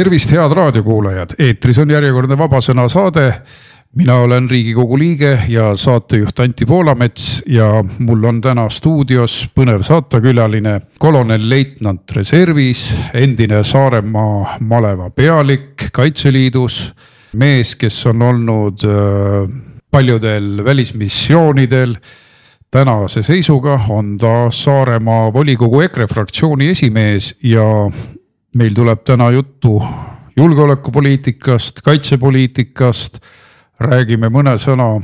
tervist, head raadiokuulajad, eetris on järjekordne Vabasõna saade. mina olen Riigikogu liige ja saatejuht Anti Poolamets ja mul on täna stuudios põnev saatekülaline, kolonel-leitnant reservis, endine Saaremaa maleva pealik Kaitseliidus. mees, kes on olnud äh, paljudel välismissioonidel tänase seisuga on ta Saaremaa volikogu EKRE fraktsiooni esimees ja meil tuleb täna juttu julgeolekupoliitikast, kaitsepoliitikast. räägime mõne sõna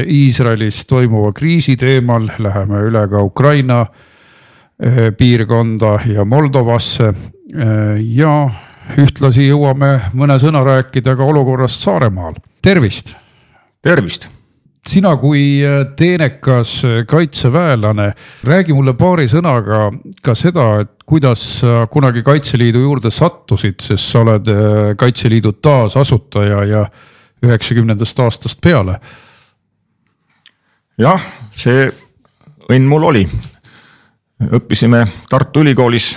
Iisraelis toimuva kriisi teemal, läheme üle ka Ukraina eh, piirkonda ja Moldovasse. Eh, ja ühtlasi jõuame mõne sõna rääkida ka olukorrast Saaremaal, tervist. tervist sina kui äh, teenekas kaitseväelane, räägi mulle paari sõnaga ka seda, et kuidas sa kunagi Kaitseliidu juurde sattusid, sest sa oled äh, Kaitseliidu taasasutaja ja üheksakümnendast aastast peale. jah, see õnn mul oli. õppisime Tartu Ülikoolis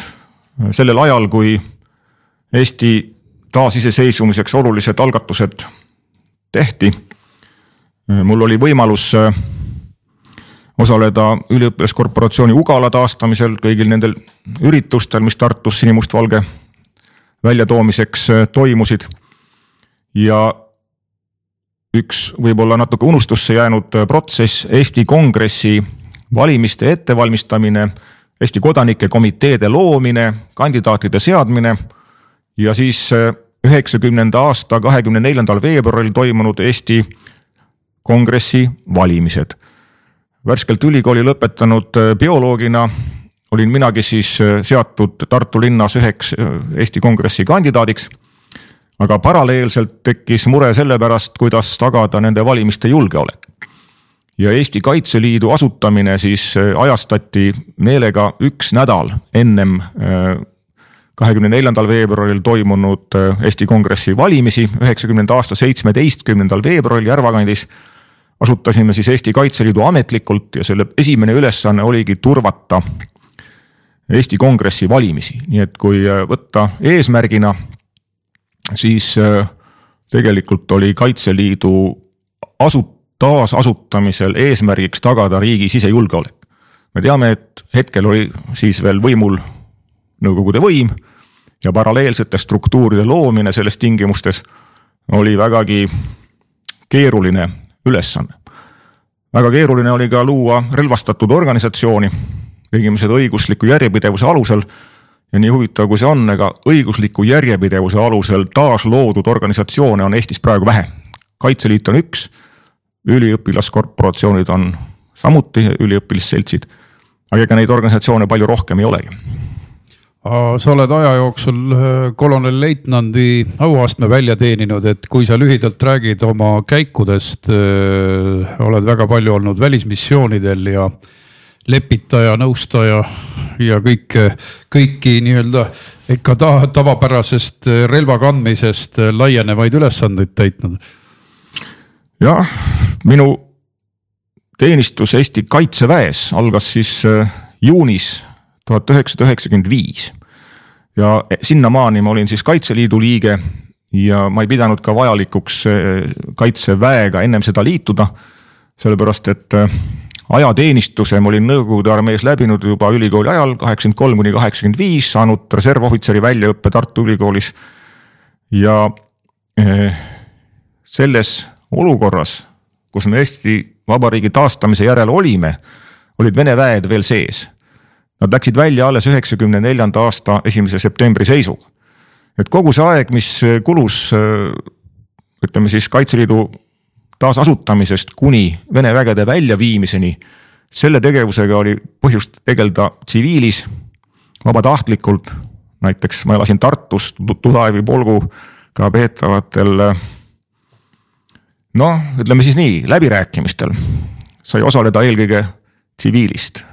sellel ajal, kui Eesti taasiseseisvumiseks olulised algatused tehti mul oli võimalus äh, osaleda üliõpilaskorporatsiooni Ugala taastamisel, kõigil nendel üritustel, mis Tartus sinimustvalge väljatoomiseks äh, toimusid. ja üks võib-olla natuke unustusse jäänud protsess, Eesti Kongressi valimiste ettevalmistamine, Eesti kodanike komiteede loomine, kandidaatide seadmine ja siis üheksakümnenda aasta kahekümne neljandal veebruaril toimunud Eesti kongressi valimised. Värskelt ülikooli lõpetanud äh, bioloogina olin minagi siis äh, seatud Tartu linnas üheks äh, Eesti Kongressi kandidaadiks. aga paralleelselt tekkis mure selle pärast, kuidas tagada nende valimiste julgeolek. ja Eesti Kaitseliidu asutamine siis ajastati meelega üks nädal ennem kahekümne neljandal veebruaril toimunud Eesti Kongressi valimisi üheksakümnenda aasta seitsmeteistkümnendal veebruaril Järva kandis asutasime siis Eesti Kaitseliidu ametlikult ja selle esimene ülesanne oligi turvata Eesti Kongressi valimisi, nii et kui äh, võtta eesmärgina, siis äh, tegelikult oli Kaitseliidu asu-, taasasutamisel eesmärgiks tagada riigi sisejulgeolek. me teame, et hetkel oli siis veel võimul Nõukogude võim ja paralleelsete struktuuride loomine selles tingimustes oli vägagi keeruline ülesanne. väga keeruline oli ka luua relvastatud organisatsiooni, tegime seda õigusliku järjepidevuse alusel ja nii huvitav, kui see on, ega õigusliku järjepidevuse alusel taasloodud organisatsioone on Eestis praegu vähe. kaitseliit on üks, üliõpilaskorporatsioonid on samuti üliõpilasseltsid, aga ega neid organisatsioone palju rohkem ei olegi sa oled aja jooksul äh, kolonel-leitnandi auastme välja teeninud, et kui sa lühidalt räägid oma käikudest, äh, oled väga palju olnud välismissioonidel ja lepitaja, nõustaja ja kõike, kõiki nii-öelda ikka ta, tavapärasest relva kandmisest laienevaid ülesandeid täitnud. jah, minu teenistus Eesti Kaitseväes algas siis äh, juunis tuhat üheksasada üheksakümmend viis ja sinnamaani ma olin siis Kaitseliidu liige ja ma ei pidanud ka vajalikuks eh, kaitseväega ennem seda liituda. sellepärast, et eh, ajateenistuse ma olin Nõukogude armees läbinud juba ülikooli ajal kaheksakümmend kolm kuni kaheksakümmend viis, saanud reservohvitseri väljaõppe Tartu Ülikoolis. ja eh, selles olukorras, kus me Eesti Vabariigi taastamise järel olime, olid Vene väed veel sees Nad läksid välja alles üheksakümne neljanda aasta esimese septembri seisuga. et kogu see aeg, mis kulus ütleme siis Kaitseliidu taasasutamisest kuni Vene vägede väljaviimiseni, selle tegevusega oli põhjust tegeleda tsiviilis, vabatahtlikult. näiteks ma elasin Tartus Tudaevi polguga peetavatel noh, ütleme siis nii, läbirääkimistel sai osaleda eelkõige tsiviilist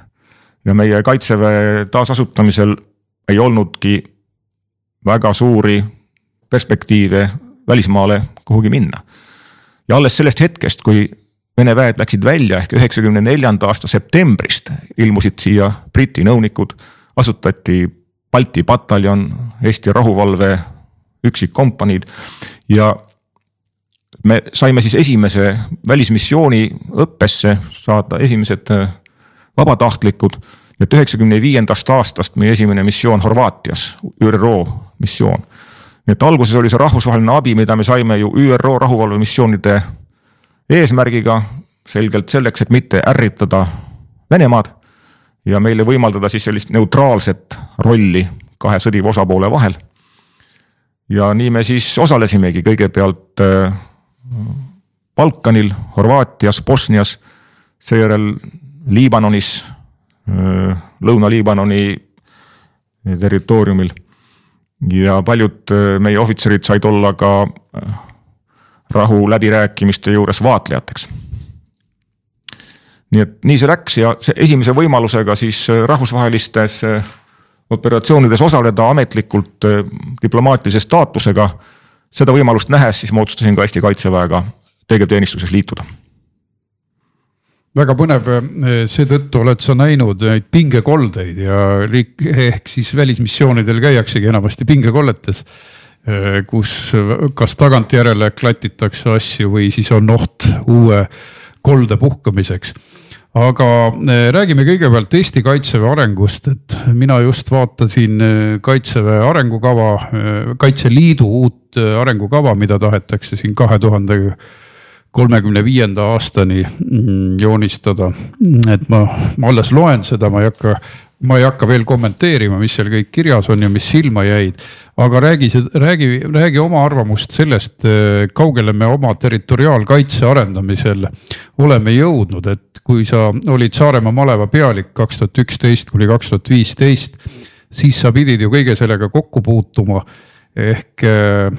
ja meie kaitseväe taasasutamisel ei olnudki väga suuri perspektiive välismaale kuhugi minna. ja alles sellest hetkest, kui Vene väed läksid välja ehk üheksakümne neljanda aasta septembrist ilmusid siia Briti nõunikud, asutati Balti pataljon, Eesti rahuvalve üksikkompaniid ja me saime siis esimese välismissiooni õppesse saada esimesed vabatahtlikud. et üheksakümne viiendast aastast meie esimene missioon Horvaatias, ÜRO missioon. nii et alguses oli see rahvusvaheline abi, mida me saime ju ÜRO rahuvalvemissioonide eesmärgiga, selgelt selleks, et mitte ärritada Venemaad ja meile võimaldada siis sellist neutraalset rolli kahe sõdiva osapoole vahel. ja nii me siis osalesimegi kõigepealt äh, Balkanil, Horvaatias, Bosnias, seejärel Liibanonis, Lõuna-Liibanoni territooriumil. ja paljud meie ohvitserid said olla ka rahuläbirääkimiste juures vaatlejateks nii et nii see läks ja see esimese võimalusega siis rahvusvahelistes operatsioonides osaleda ametlikult diplomaatilise staatusega. seda võimalust nähes, siis ma otsustasin ka Eesti Kaitseväega tegevteenistuses liituda väga põnev, seetõttu oled sa näinud neid pingekoldeid ja riik ehk siis välismissioonidel käiaksegi enamasti pingekolletes. kus kas tagantjärele klatitakse asju või siis on oht uue kolde puhkamiseks aga eh, räägime kõigepealt Eesti kaitseväe arengust, et mina just vaatasin kaitseväe arengukava, Kaitseliidu uut arengukava, mida tahetakse siin kahe tuhande kolmekümne viienda aastani mm, joonistada. et ma, ma alles loen seda, ma ei hakka ma ei hakka veel kommenteerima, mis seal kõik kirjas on ja mis silma jäid. aga räägi, räägi, räägi oma arvamust sellest, eh, kaugele me oma territoriaalkaitse arendamisel oleme jõudnud, et kui sa olid Saaremaa maleva pealik kaks tuhat üksteist kuni kaks tuhat viisteist, siis sa pidid ju kõige sellega kokku puutuma. ehk eh,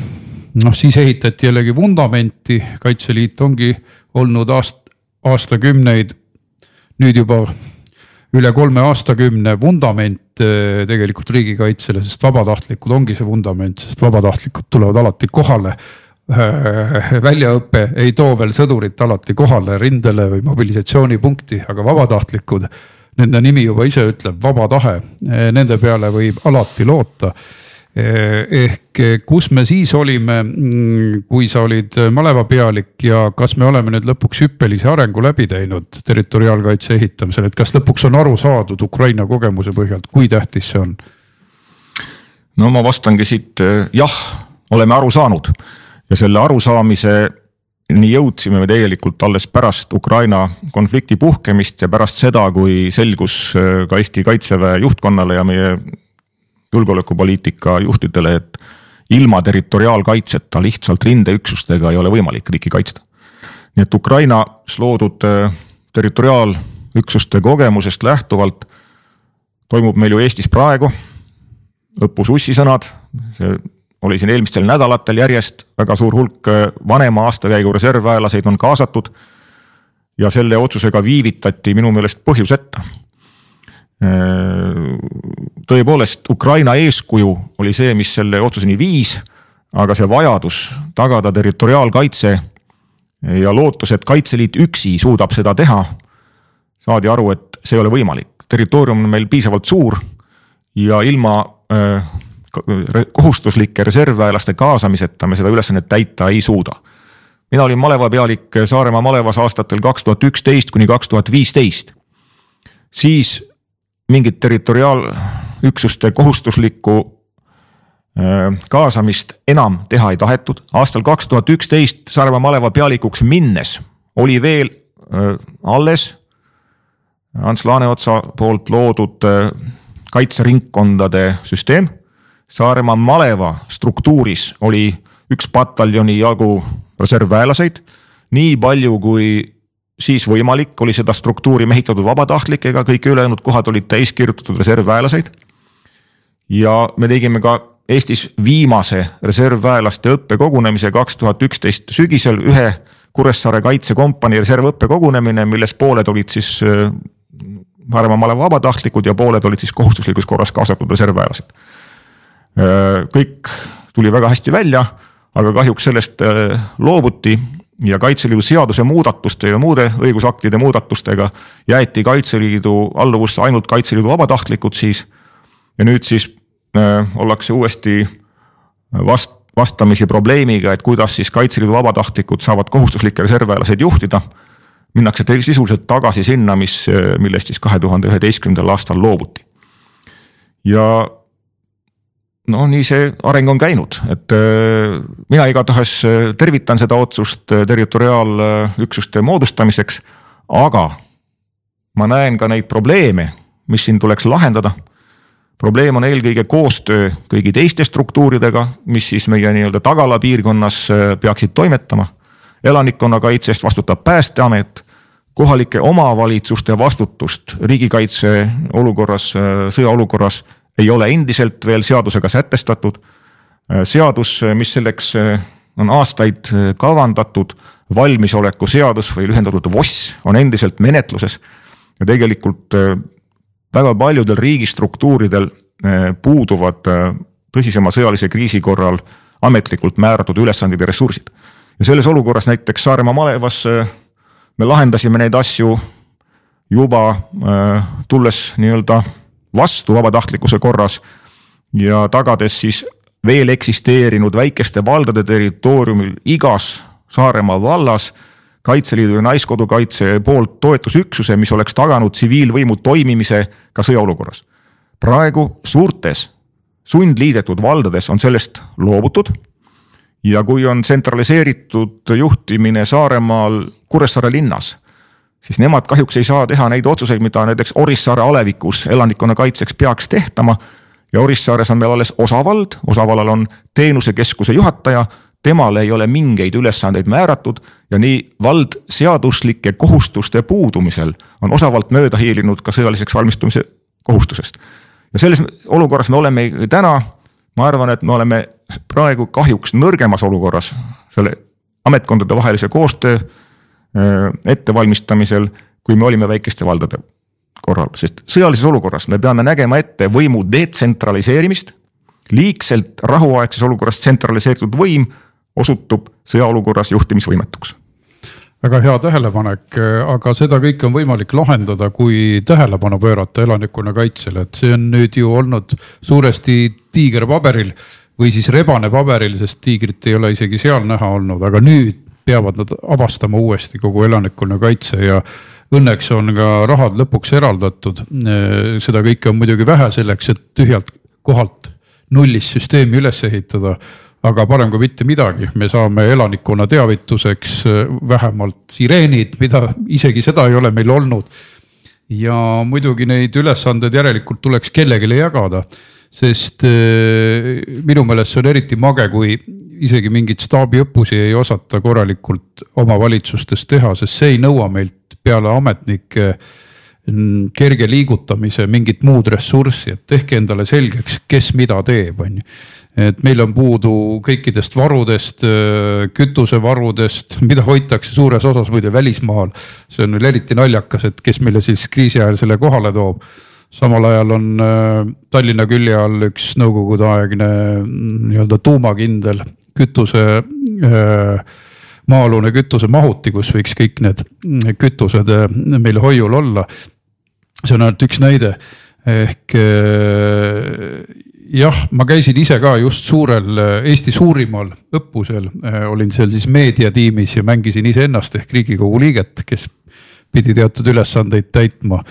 noh, siis ehitati jällegi vundamenti, Kaitseliit ongi olnud aast-, aastakümneid nüüd juba üle kolme aastakümne vundament eh, tegelikult riigikaitsele, sest vabatahtlikud ongi see vundament, sest vabatahtlikud tulevad alati kohale. Eh, väljaõpe ei too veel sõdurit alati kohale rindele või mobilisatsioonipunkti, aga vabatahtlikud, nende nimi juba ise ütleb, vaba tahe, eh, nende peale võib alati loota ehk eh, kus me siis olime, mm, kui sa olid malevapealik ja kas me oleme nüüd lõpuks hüppelise arengu läbi teinud territoriaalkaitse ehitamisel, et kas lõpuks on aru saadud Ukraina kogemuse põhjalt, kui tähtis see on? no ma vastangi siit eh, jah, oleme aru saanud ja selle arusaamiseni jõudsime me tegelikult alles pärast Ukraina konflikti puhkemist ja pärast seda, kui selgus ka Eesti kaitseväe juhtkonnale ja meie julgeolekupoliitika juhtidele, et ilma territoriaalkaitseta lihtsalt rindeüksustega ei ole võimalik riiki kaitsta. nii et Ukrainas loodud äh, territoriaalüksuste kogemusest lähtuvalt toimub meil ju Eestis praegu õppus ussisõnad, see oli siin eelmistel nädalatel järjest väga suur hulk äh, vanema aastakäigu reservväelaseid on kaasatud. ja selle otsusega viivitati minu meelest põhjuseta tõepoolest Ukraina eeskuju oli see, mis selle otsuseni viis, aga see vajadus tagada territoriaalkaitse ja lootus, et Kaitseliit üksi suudab seda teha, saadi aru, et see ei ole võimalik. territoorium on meil piisavalt suur ja ilma äh, kohustuslike reservväelaste kaasamiseta me seda ülesannet täita ei suuda. mina olin malevapealik Saaremaa malevas aastatel kaks tuhat üksteist kuni kaks tuhat viisteist. siis mingit territoriaalüksuste kohustuslikku kaasamist enam teha ei tahetud. aastal kaks tuhat üksteist Saaremaa maleva pealikuks minnes oli veel alles Ants Laaneotsa poolt loodud kaitseringkondade süsteem. Saaremaa maleva struktuuris oli üks pataljoni jagu reservväelaseid, nii palju kui siis võimalik, oli seda struktuuri mehitatud vabatahtlikega, kõik ülejäänud kohad olid täis kirjutatud reservväelaseid. Ja me tegime ka Eestis viimase reservväelaste õppekogunemise kaks tuhat üksteist sügisel, ühe Kuressaare kaitsekompanii reservõppekogunemine, milles pooled olid siis äh, maleva vabatahtlikud ja pooled olid siis kohustuslikus korras kaasatud reservväelased. Äh, kõik tuli väga hästi välja, aga kahjuks sellest äh, loobuti ja Kaitseliidu seaduse muudatuste ja muude õigusaktide muudatustega jäeti Kaitseliidu alluvusse ainult Kaitseliidu vabatahtlikud siis. ja nüüd siis ollakse uuesti vast-, vastamisi probleemiga, et kuidas siis Kaitseliidu vabatahtlikud saavad kohustuslikke reservväelaseid juhtida. minnakse sisuliselt tagasi sinna, mis, millest siis kahe tuhande üheteistkümnendal aastal loobuti. ja no nii see areng on käinud, et äh, mina igatahes äh, tervitan seda otsust äh, territoriaalüksuste moodustamiseks, aga ma näen ka neid probleeme, mis siin tuleks lahendada. Probleem on eelkõige koostöö kõigi teiste struktuuridega, mis siis meie nii-öelda tagala piirkonnas peaksid toimetama. elanikkonnakaitse eest vastutab päästeamet, kohalike omavalitsuste vastutust riigikaitse olukorras, sõjaolukorras ei ole endiselt veel seadusega sätestatud. seadus, mis selleks on aastaid kavandatud, valmisoleku seadus või lühendatud VOS on endiselt menetluses. ja tegelikult väga paljudel riigistruktuuridel puuduvad tõsisema sõjalise kriisi korral ametlikult määratud ülesanded ja ressursid. ja selles olukorras näiteks Saaremaa malevas me lahendasime neid asju juba tulles nii-öelda vastu vabatahtlikkuse korras ja tagades siis veel eksisteerinud väikeste valdade territooriumil igas Saaremaa vallas Kaitseliidu ja Naiskodukaitse poolt toetusüksuse, mis oleks taganud tsiviilvõimu toimimise ka sõjaolukorras. praegu suurtes sundliidetud valdades on sellest loobutud. ja kui on tsentraliseeritud juhtimine Saaremaal Kuressaare linnas siis nemad kahjuks ei saa teha neid otsuseid, mida näiteks Orissaare alevikus elanikkonna kaitseks peaks tehtama. ja Orissaares on meil alles osavald, osavallal on teenusekeskuse juhataja, temale ei ole mingeid ülesandeid määratud ja nii vald seaduslike kohustuste puudumisel on osavalt mööda hiilinud ka sõjaliseks valmistumise kohustusest. ja selles olukorras me oleme täna, ma arvan, et me oleme praegu kahjuks nõrgemas olukorras selle ametkondade vahelise koostöö Äh, ettevalmistamisel, kui me olime väikeste valdade korral, sest sõjalises olukorras me peame nägema ette võimu detsentraliseerimist. liigselt rahuaegses olukorras tsentraliseeritud võim osutub sõjaolukorras juhtimisvõimetuks väga hea tähelepanek, aga seda kõike on võimalik lahendada, kui tähelepanu pöörata elanikkonna kaitsele, et see on nüüd ju olnud suuresti tiiger paberil või siis rebane paberil, sest tiigrit ei ole isegi seal näha olnud, aga nüüd peavad nad avastama uuesti kogu elanikkonnakaitse ja õnneks on ka rahad lõpuks eraldatud. seda kõike on muidugi vähe selleks, et tühjalt kohalt nullist süsteemi üles ehitada. Aga parem kui mitte midagi, me saame elanikkonna teavituseks vähemalt sireenid, mida isegi seda ei ole meil olnud. ja muidugi neid ülesandeid järelikult tuleks kellelegi jagada sest minu meelest see on eriti mage, kui isegi mingeid staabiõppusi ei osata korralikult omavalitsustes teha, sest see ei nõua meilt peale ametnike mm, kerge liigutamise mingit muud ressurssi, et tehke endale selgeks, kes mida teeb, on ju. Et meil on puudu kõikidest varudest, kütusevarudest, mida hoitakse suures osas muide välismaal. see on veel eriti naljakas, et kes meile siis kriisi ajal selle kohale toob samal ajal on Tallinna külje all üks nõukogudeaegne mm, nii-öelda tuumakindel kütuse äh, maa-alune kütusemahuti, kus võiks kõik need kütused äh, meil hoiul olla. see on ainult üks näide ehk äh, jah, ma käisin ise ka just suurel Eesti suurimal õppusel, olin seal siis meediatiimis ja mängisin iseennast ehk riigikogu liiget, kes pidi teatud ülesandeid täitma.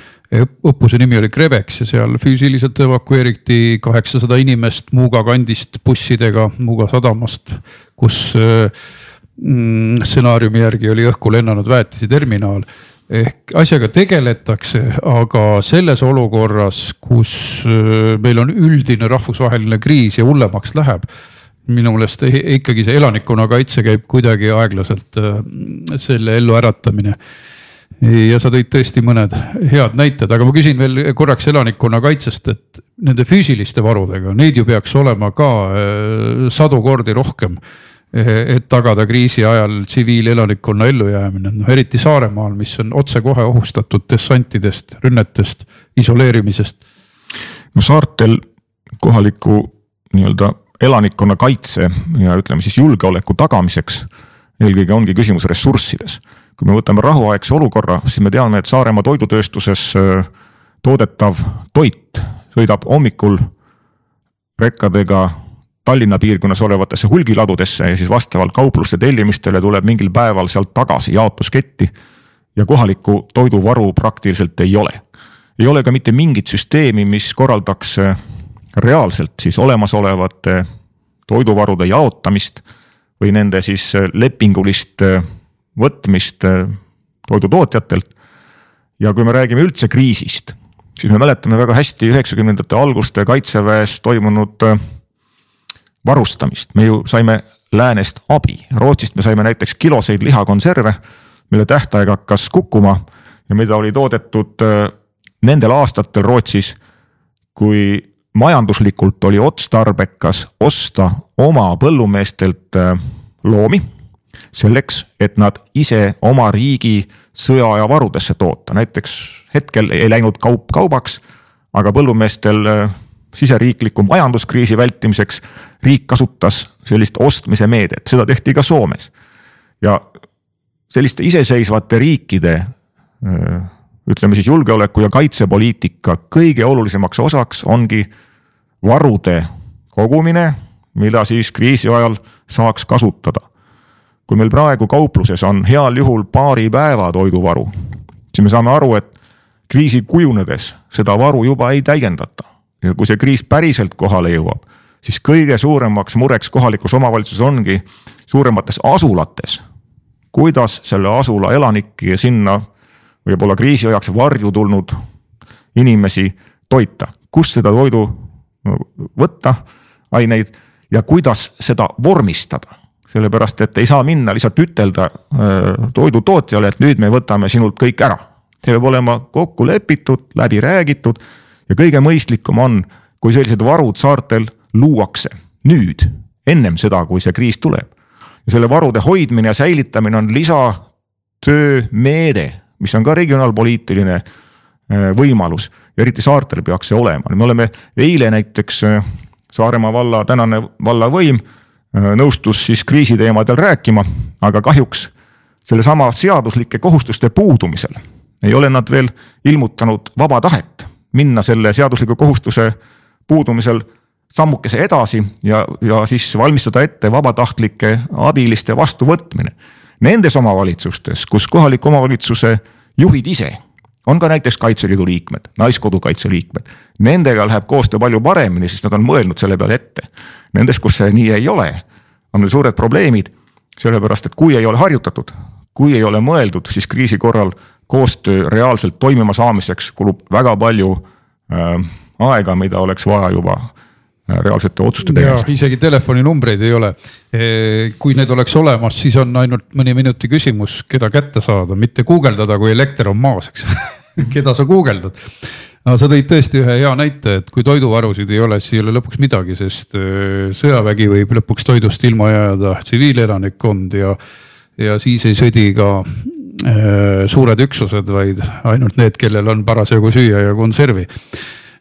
õppuse nimi oli Krebex ja seal füüsiliselt evakueeriti kaheksasada inimest Muuga kandist bussidega Muuga sadamast, kus mm, stsenaariumi järgi oli õhku lennanud väetiseterminaal ehk asjaga tegeletakse, aga selles olukorras, kus meil on üldine rahvusvaheline kriis ja hullemaks läheb minu meelest ikkagi see elanikkonnakaitse käib kuidagi aeglaselt selle elluäratamine ja sa tõid tõesti mõned head näited, aga ma küsin veel korraks elanikkonnakaitsest, et nende füüsiliste varudega, neid ju peaks olema ka sadu kordi rohkem. Eh, et tagada kriisi ajal tsiviilelanikkonna ellujäämine, noh eriti Saaremaal, mis on otsekohe ohustatud dessantidest, rünnetest, isoleerimisest. no saartel kohaliku nii-öelda elanikkonna kaitse ja ütleme siis julgeoleku tagamiseks eelkõige ongi küsimus ressurssides kui me võtame rahuaegse olukorra, siis me teame, et Saaremaa toidutööstuses äh, toodetav toit sõidab hommikul rekkadega Tallinna piirkonnas olevatesse hulgiladudesse ja siis vastavalt kaupluste tellimistele tuleb mingil päeval sealt tagasi jaotusketti. ja kohalikku toiduvaru praktiliselt ei ole. ei ole ka mitte mingit süsteemi, mis korraldaks reaalselt siis olemasolevate toiduvarude jaotamist või nende siis lepingulist võtmist toidutootjatelt. ja kui me räägime üldse kriisist, siis me mäletame väga hästi üheksakümnendate alguste kaitseväes toimunud varustamist, me ju saime läänest abi, Rootsist me saime näiteks kiloseid lihakonserve, mille tähtaeg hakkas kukkuma ja mida oli toodetud nendel aastatel Rootsis, kui majanduslikult oli otstarbekas osta oma põllumeestelt loomi selleks, et nad ise oma riigi sõjaaja varudesse toota, näiteks hetkel ei läinud kaup kaubaks, aga põllumeestel siseriikliku majanduskriisi vältimiseks riik kasutas sellist ostmise meedet, seda tehti ka Soomes. ja selliste iseseisvate riikide ütleme siis julgeoleku ja kaitsepoliitika kõige olulisemaks osaks ongi varude kogumine, mida siis kriisi ajal saaks kasutada. kui meil praegu kaupluses on heal juhul paari päeva toiduvaru, siis me saame aru, et kriisi kujunedes seda varu juba ei täiendata ja kui see kriis päriselt kohale jõuab, siis kõige suuremaks mureks kohalikus omavalitsuses ongi suuremates asulates. kuidas selle asula elanikke ja sinna võib-olla kriisi ajaks varju tulnud inimesi toita, kust seda toidu võtta, aineid ja kuidas seda vormistada sellepärast, et ei saa minna lihtsalt ütelda toidutootjale, et nüüd me võtame sinult kõik ära. see peab olema kokku lepitud, läbi räägitud ja kõige mõistlikum on, kui sellised varud saartel luuakse nüüd, ennem seda, kui see kriis tuleb. ja selle varude hoidmine ja säilitamine on lisatöömeede, mis on ka regionaalpoliitiline äh, võimalus. Ja eriti saartel peaks see olema, me oleme eile näiteks äh, Saaremaa valla tänane vallavõim äh, nõustus siis kriisiteemadel rääkima, aga kahjuks sellesama seaduslike kohustuste puudumisel ei ole nad veel ilmutanud vaba tahet minna selle seadusliku kohustuse puudumisel sammukese edasi ja, ja siis valmistada ette vabatahtlike abiliste vastuvõtmine. Nendes omavalitsustes, kus kohaliku omavalitsuse juhid ise on ka näiteks Kaitseliidu liikmed, Naiskodukaitse liikmed, nendega läheb koostöö palju paremini, sest nad on mõelnud selle peale ette. Nendes, kus see nii ei ole, on meil suured probleemid, sellepärast et kui ei ole harjutatud, kui ei ole mõeldud, siis kriisi korral koostöö reaalselt toimima saamiseks kulub väga palju äh, aega, mida oleks vaja juba äh, reaalsete otsuste tegemiseks. isegi telefoninumbreid ei ole. kui need oleks olemas, siis on ainult mõne minuti küsimus, keda kätte saada, mitte guugeldada, kui elekter on maas, eks keda sa guugeldad. no sa tõid tõesti ühe hea näite, et kui toiduvarusid ei ole, siis ei ole lõpuks midagi, sest sõjavägi võib lõpuks toidust ilma jääda, tsiviilelanikkond ja, ja siis ei sõdi ka suured üksused, vaid ainult need, kellel on parasjagu süüa ja konservi.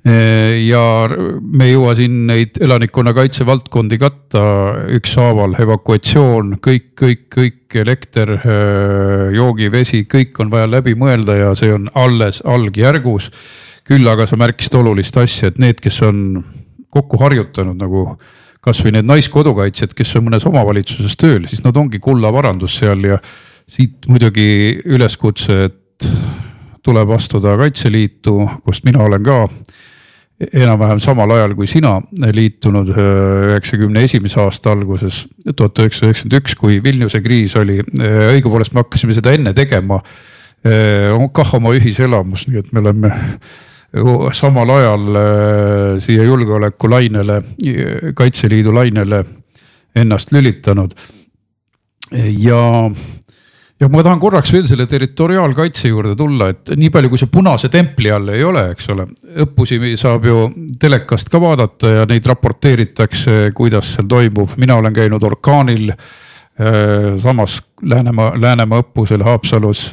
Äh, ja me ei jõua siin neid elanikkonnakaitse valdkondi katta ükshaaval, evakuatsioon, kõik, kõik, kõik elekter, äh, joogivesi, kõik on vaja läbi mõelda ja see on alles algjärgus. küll aga sa märkisid olulist asja, et need, kes on kokku harjutanud nagu kasvõi need naiskodukaitsjad, kes on mõnes omavalitsuses tööl, siis nad ongi kullavarandus seal ja siit muidugi üleskutse, et tuleb astuda Kaitseliitu, kust mina olen ka enam-vähem samal ajal kui sina liitunud üheksakümne esimese aasta alguses, tuhat üheksasada üheksakümmend üks, kui Vilniuse kriis oli. õigupoolest me hakkasime seda enne tegema. kah oma ühiselamus, nii et me oleme samal ajal siia julgeolekulainele, Kaitseliidu lainele ennast lülitanud. ja ja ma tahan korraks veel selle territoriaalkaitse juurde tulla, et nii palju, kui see punase templi all ei ole, eks ole, õppusi saab ju telekast ka vaadata ja neid raporteeritakse, kuidas seal toimub, mina olen käinud orkaanil äh, samas Läänemaa, Läänemaa õppusel Haapsalus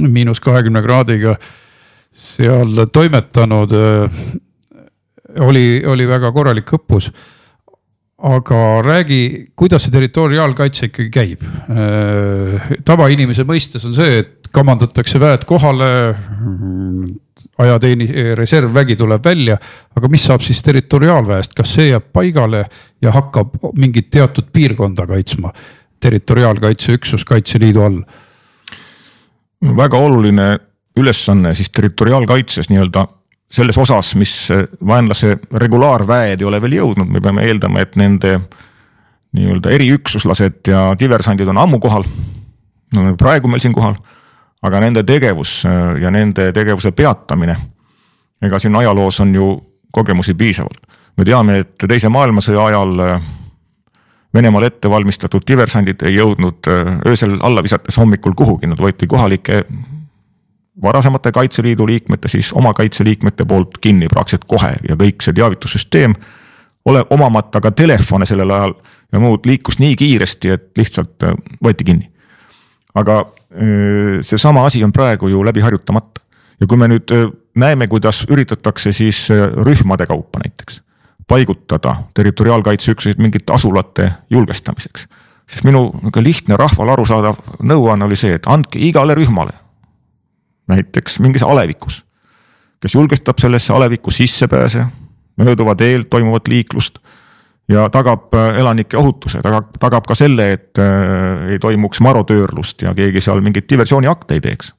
miinus kahekümne kraadiga seal toimetanud. Äh, oli, oli väga korralik õppus aga räägi, kuidas see territoriaalkaitse ikkagi käib? Äh, tavainimese mõistes on see, et kamandatakse väed kohale, ajateeni-, reservvägi tuleb välja. aga mis saab siis territoriaalväest, kas see jääb paigale ja hakkab mingit teatud piirkonda kaitsma? territoriaalkaitseüksus Kaitseliidu all. väga oluline ülesanne siis territoriaalkaitses nii-öelda selles osas, mis vaenlase regulaarväed ei ole veel jõudnud, me peame eeldama, et nende nii-öelda eriüksuslased ja diversandid on ammu kohal. Nad on praegu meil siin kohal, aga nende tegevus äh, ja nende tegevuse peatamine. ega siin ajaloos on ju kogemusi piisavalt. me teame, et teise maailmasõja ajal äh, Venemaal ette valmistatud diversandid ei jõudnud öösel alla visates hommikul kuhugi, nad võeti kohalike varasemate Kaitseliidu liikmete, siis oma kaitseliikmete poolt kinni praktiliselt kohe ja kõik see teavitussüsteem ole omamata ka telefone sellel ajal ja muud liikus nii kiiresti, et lihtsalt äh, võeti kinni. aga äh, seesama asi on praegu ju läbi harjutamata ja kui me nüüd äh, näeme, kuidas üritatakse siis rühmade kaupa näiteks paigutada territoriaalkaitseüksuseid mingite asulate julgestamiseks. siis minu nihuke lihtne rahvale arusaadav nõuanne oli see, et andke igale rühmale, näiteks mingis alevikus, kes julgestab sellesse alevikku sissepääse mööduva teel toimuvat liiklust ja tagab äh, elanike ohutuse, tagab, tagab ka selle, et äh, ei toimuks marodöörlust ja keegi seal mingeid diversiooniakte ei teeks.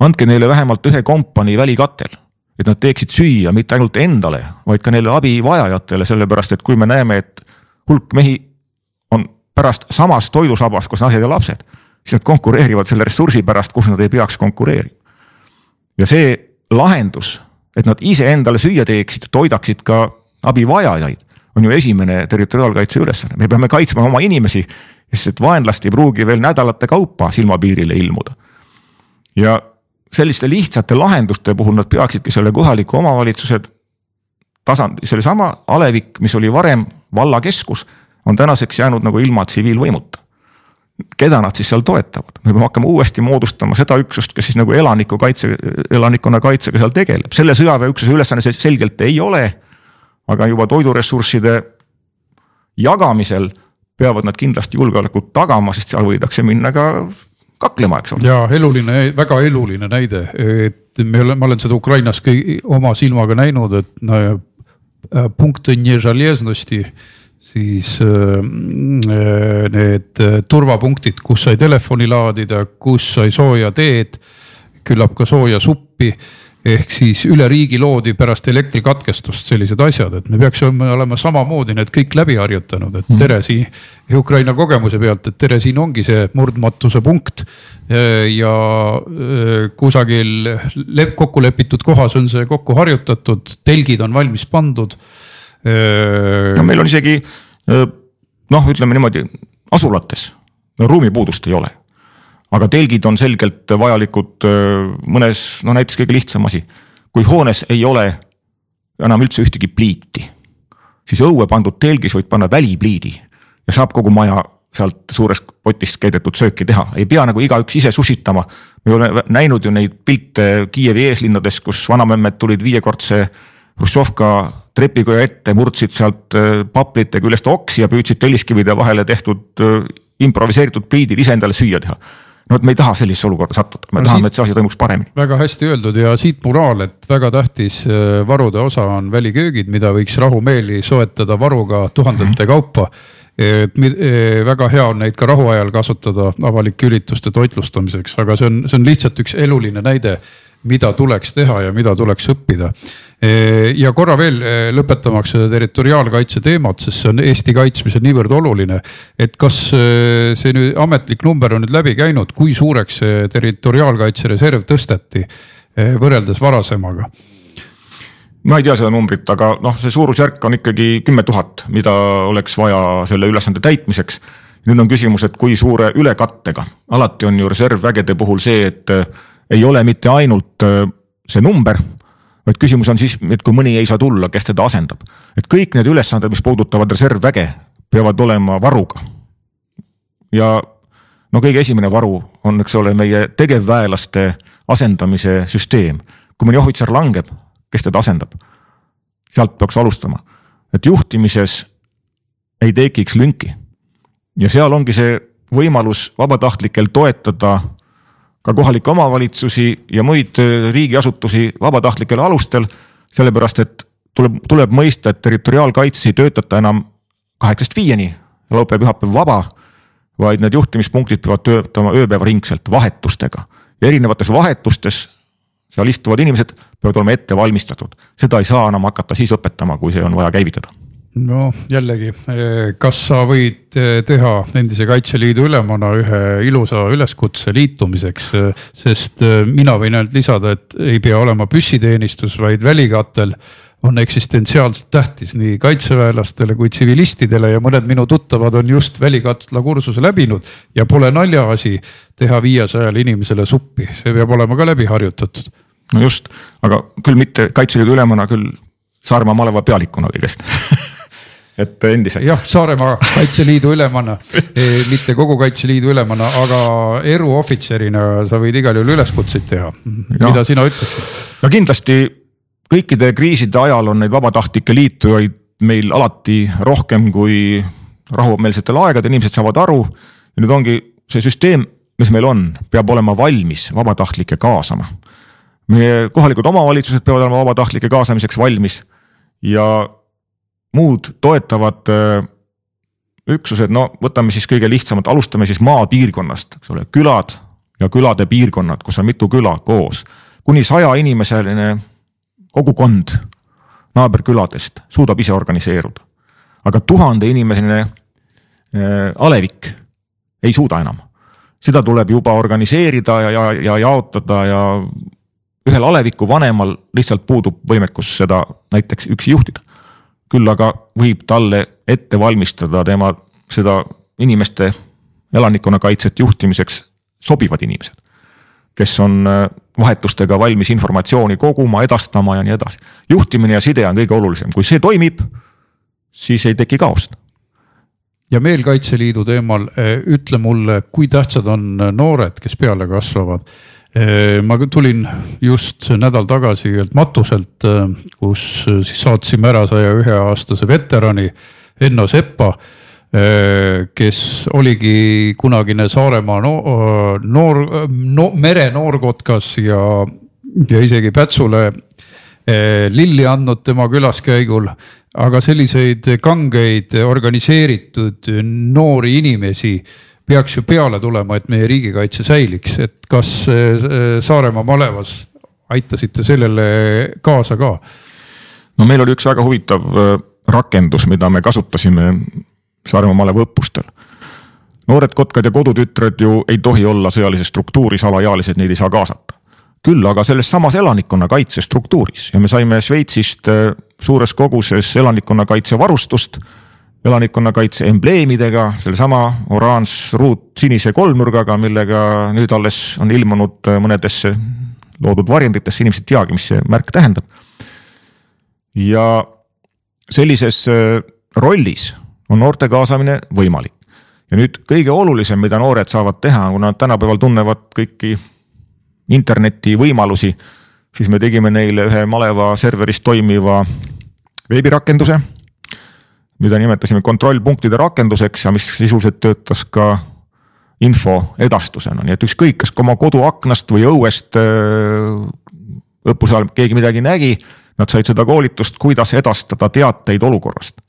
andke neile vähemalt ühe kompanii välikatel, et nad teeksid süüa mitte ainult endale, vaid ka neile abivajajatele, sellepärast et kui me näeme, et hulk mehi on pärast samas toidusabas, kus naised ja lapsed, siis nad konkureerivad selle ressursi pärast, kus nad ei peaks konkureerima. ja see lahendus et nad ise endale süüa teeksid, toidaksid ka abivajajaid, on ju esimene territoriaalkaitse ülesanne, me peame kaitsma oma inimesi, sest et vaenlast ei pruugi veel nädalate kaupa silmapiirile ilmuda. ja selliste lihtsate lahenduste puhul nad peaksidki selle kohaliku omavalitsuse tasand, sellesama alevik, mis oli varem vallakeskus, on tänaseks jäänud nagu ilma tsiviilvõimuta keda nad siis seal toetavad, me peame hakkama uuesti moodustama seda üksust, kes siis nagu elaniku kaitse, elanikkonna kaitsega seal tegeleb, selle sõjaväeüksuse ülesanne see selgelt ei ole. aga juba toiduressursside jagamisel peavad nad kindlasti julgeolekut tagama, sest seal võidakse minna ka kaklema, eks ole. ja eluline, väga eluline näide, et me oleme, ma olen seda Ukrainas kõi, oma silmaga näinud, et no, punkt on siis äh, need äh, turvapunktid, kus sai telefoni laadida, kus sai sooja teed, küllap ka sooja suppi. ehk siis üle riigi loodi pärast elektrikatkestust sellised asjad, et me peaksime olema samamoodi need kõik läbi harjutanud, et tere mhm. siin Ukraina kogemuse pealt, et tere, siin ongi see murdmatuse punkt. ja äh, kusagil kokku lepitud kohas on see kokku harjutatud, telgid on valmis pandud no meil on isegi noh, ütleme niimoodi asulates no, ruumipuudust ei ole. aga telgid on selgelt vajalikud mõnes, no näiteks kõige lihtsam asi, kui hoones ei ole enam üldse ühtegi pliiti, siis õue pandud telgis võid panna välipliidi ja saab kogu maja sealt suurest potist keedetud sööki teha, ei pea nagu igaüks ise sussitama. me oleme näinud ju neid pilte Kiievi eeslinnades, kus vanamemmed tulid viiekordse Hruštšovka trepikoja ette, murdsid sealt äh, paplite küljest oksi ja püüdsid telliskivide vahele tehtud äh, improviseeritud pliidid ise endale süüa teha no vot, me ei taha sellisesse olukorda sattuda, me no, tahame, et see asi toimuks paremini. väga hästi öeldud ja siit moraal, et väga tähtis äh, varude osa on väliköögid, mida võiks rahumeeli soetada varuga tuhandete mm -hmm. kaupa. et väga hea on neid ka rahuajal kasutada avalike ürituste toitlustamiseks, aga see on, see on lihtsalt üks eluline näide mida tuleks teha ja mida tuleks õppida. Ja korra veel lõpetamaks seda territoriaalkaitse teemat, sest see on Eesti kaitsmisel niivõrd oluline. et kas see nüüd ametlik number on nüüd läbi käinud, kui suureks see territoriaalkaitse reserv tõsteti võrreldes varasemaga? ma ei tea seda numbrit, aga noh, see suurusjärk on ikkagi kümme tuhat, mida oleks vaja selle ülesande täitmiseks. nüüd on küsimus, et kui suure ülekattega, alati on ju reservvägede puhul see, et ei ole mitte ainult see number, vaid küsimus on siis, et kui mõni ei saa tulla, kes teda asendab. et kõik need ülesanded, mis puudutavad reservväge, peavad olema varuga. ja no kõige esimene varu on, eks ole, meie tegevväelaste asendamise süsteem. kui mõni ohvitser langeb, kes teda asendab? sealt peaks alustama, et juhtimises ei tekiks lünki. ja seal ongi see võimalus vabatahtlikel toetada ka kohalikke omavalitsusi ja muid riigiasutusi vabatahtlikel alustel. sellepärast, et tuleb, tuleb mõista, et territoriaalkaitses ei töötata enam kaheksast viieni, laupäev, pühapäev vaba. vaid need juhtimispunktid peavad töötama ööpäevaringselt vahetustega ja erinevates vahetustes seal istuvad inimesed peavad olema ette valmistatud, seda ei saa enam hakata siis õpetama, kui see on vaja käivitada no jällegi, kas sa võid teha endise Kaitseliidu ülemana ühe ilusa üleskutse liitumiseks, sest mina võin ainult lisada, et ei pea olema püssiteenistus, vaid välikatel on eksistentsiaalselt tähtis nii kaitseväelastele kui tsivilistidele ja mõned minu tuttavad on just välikatla kursuse läbinud ja pole naljaasi teha viiesajale inimesele suppi, see peab olema ka läbi harjutatud. no just, aga küll mitte Kaitseliidu ülemana, küll Saaremaa maleva pealikuna kõigest et endiselt. jah, Saaremaa Kaitseliidu ülemana e,, mitte kogu Kaitseliidu ülemana, aga eruohvitserina sa võid igal juhul üleskutseid teha. mida sina ütleksid? no kindlasti kõikide kriiside ajal on neid vabatahtlikke liitujaid meil alati rohkem kui rahumeelsetel aegadel, inimesed saavad aru. ja nüüd ongi see süsteem, mis meil on, peab olema valmis vabatahtlikke kaasama. meie kohalikud omavalitsused peavad olema vabatahtlike kaasamiseks valmis ja muud toetavad äh, üksused, no võtame siis kõige lihtsamalt, alustame siis maapiirkonnast, eks ole, külad ja külade piirkonnad, kus on mitu küla koos. kuni saja inimeseline kogukond naaberküladest suudab ise organiseeruda. aga tuhande inimeseline äh, alevik ei suuda enam. seda tuleb juba organiseerida ja, ja, ja jaotada ja ühel aleviku vanemal lihtsalt puudub võimekus seda näiteks üksi juhtida. Küll aga võib talle ette valmistada tema seda inimeste elanikkonnakaitset juhtimiseks sobivad inimesed, kes on äh, vahetustega valmis informatsiooni koguma, edastama ja nii edasi. juhtimine ja side on kõige olulisem, kui see toimib, siis ei teki kaost. ja veel Kaitseliidu teemal, eh, ütle mulle, kui tähtsad on noored, kes peale kasvavad? Ma tulin just nädal tagasi ühelt matuselt, eh, kus siis saatsime ära saja ühe aastase veterani Enno Seppa kes oligi kunagine Saaremaa no, noor no,, merenoorkotkas ja, ja isegi Pätsule lilli andnud tema külaskäigul. aga selliseid kangeid organiseeritud noori inimesi peaks ju peale tulema, et meie riigikaitse säiliks, et kas Saaremaa malevas aitasite sellele kaasa ka? no meil oli üks väga huvitav rakendus, mida me kasutasime Saaremaa maleva õppustel. noored kotkad ja kodutütred ju ei tohi olla sõjalises struktuuris, alaealised neid ei saa kaasata. küll aga selles samas elanikkonnakaitse struktuuris ja me saime Šveitsist äh, suures koguses elanikkonnakaitse varustust elanikkonnakaitse embleemidega, sellesama oranž ruut sinise kolmnurgaga, millega nüüd alles on ilmunud mõnedesse loodud varjenditesse, inimesed ei teagi, mis see märk tähendab. ja sellises äh, rollis on noorte kaasamine võimalik. ja nüüd kõige olulisem, mida noored saavad teha, kuna nad tänapäeval tunnevad kõiki interneti võimalusi, siis me tegime neile ühe maleva serveris toimiva veebirakenduse, mida nimetasime kontrollpunktide rakenduseks ja mis sisuliselt töötas ka info edastusena, nii et ükskõik, kas oma koduaknast või õuest õppuse ajal keegi midagi nägi, nad said seda koolitust, kuidas edastada teateid olukorrast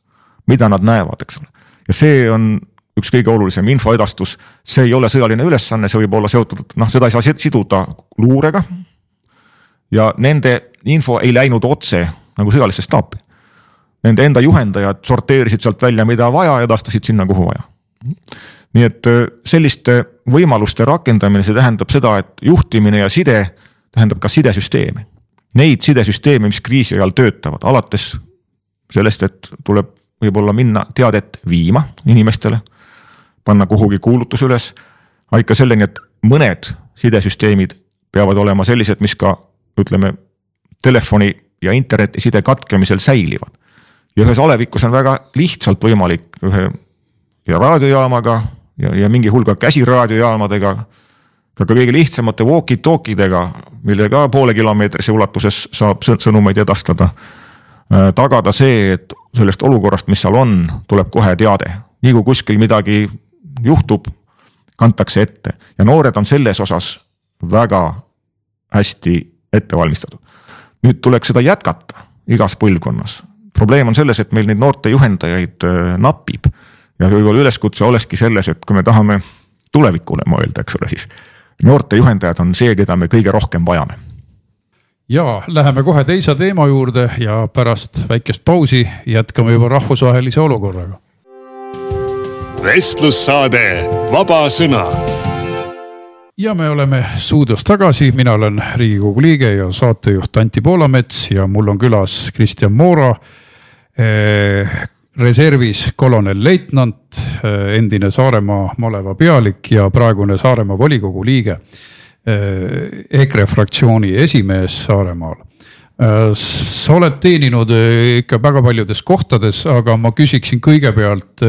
mida nad näevad, eks ole. ja see on üks kõige olulisem infoedastus, see ei ole sõjaline ülesanne, see võib olla seotud, noh, seda ei saa siduda luurega. ja nende info ei läinud otse nagu sõjalisse staapi. Nende enda juhendajad sorteerisid sealt välja, mida vaja, edastasid sinna, kuhu vaja. nii et äh, selliste võimaluste rakendamine, see tähendab seda, et juhtimine ja side tähendab ka sidesüsteeme. Neid sidesüsteeme, mis kriisi ajal töötavad, alates sellest, et tuleb võib-olla minna teadet viima inimestele, panna kuhugi kuulutus üles, aga ikka selleni, et mõned sidesüsteemid peavad olema sellised, mis ka ütleme, telefoni ja internetiside katkemisel säilivad. Ja ühes alevikus on väga lihtsalt võimalik ühe ja raadiojaamaga ja, ja mingi hulga käsiraadiojaamadega, ka kõige lihtsamate walkie-talkie dega, millega poole kilomeetrise ulatuses saab sõnumeid edastada Äh, tagada see, et sellest olukorrast, mis seal on, tuleb kohe teade, nii kui kuskil midagi juhtub, kantakse ette ja noored on selles osas väga hästi ette valmistatud. nüüd tuleks seda jätkata igas põlvkonnas. Probleem on selles, et meil neid noorte juhendajaid äh, napib ja võib-olla üleskutse olekski selles, et kui me tahame tulevikule mõelda, eks ole, siis noorte juhendajad on see, keda me kõige rohkem vajame ja läheme kohe teise teema juurde ja pärast väikest pausi jätkame juba rahvusvahelise olukorraga. vestlussaade Vaba Sõna. Ja me oleme stuudios tagasi, mina olen Riigikogu liige ja saatejuht Anti Poolamets ja mul on külas Kristjan Moora eh, reservis kolonel-leitnant, eh, endine Saaremaa maleva pealik ja praegune Saaremaa volikogu liige Eh, EKRE fraktsiooni esimees Saaremaal. Eh, sa oled teeninud eh, ikka väga paljudes kohtades, aga ma küsiksin kõigepealt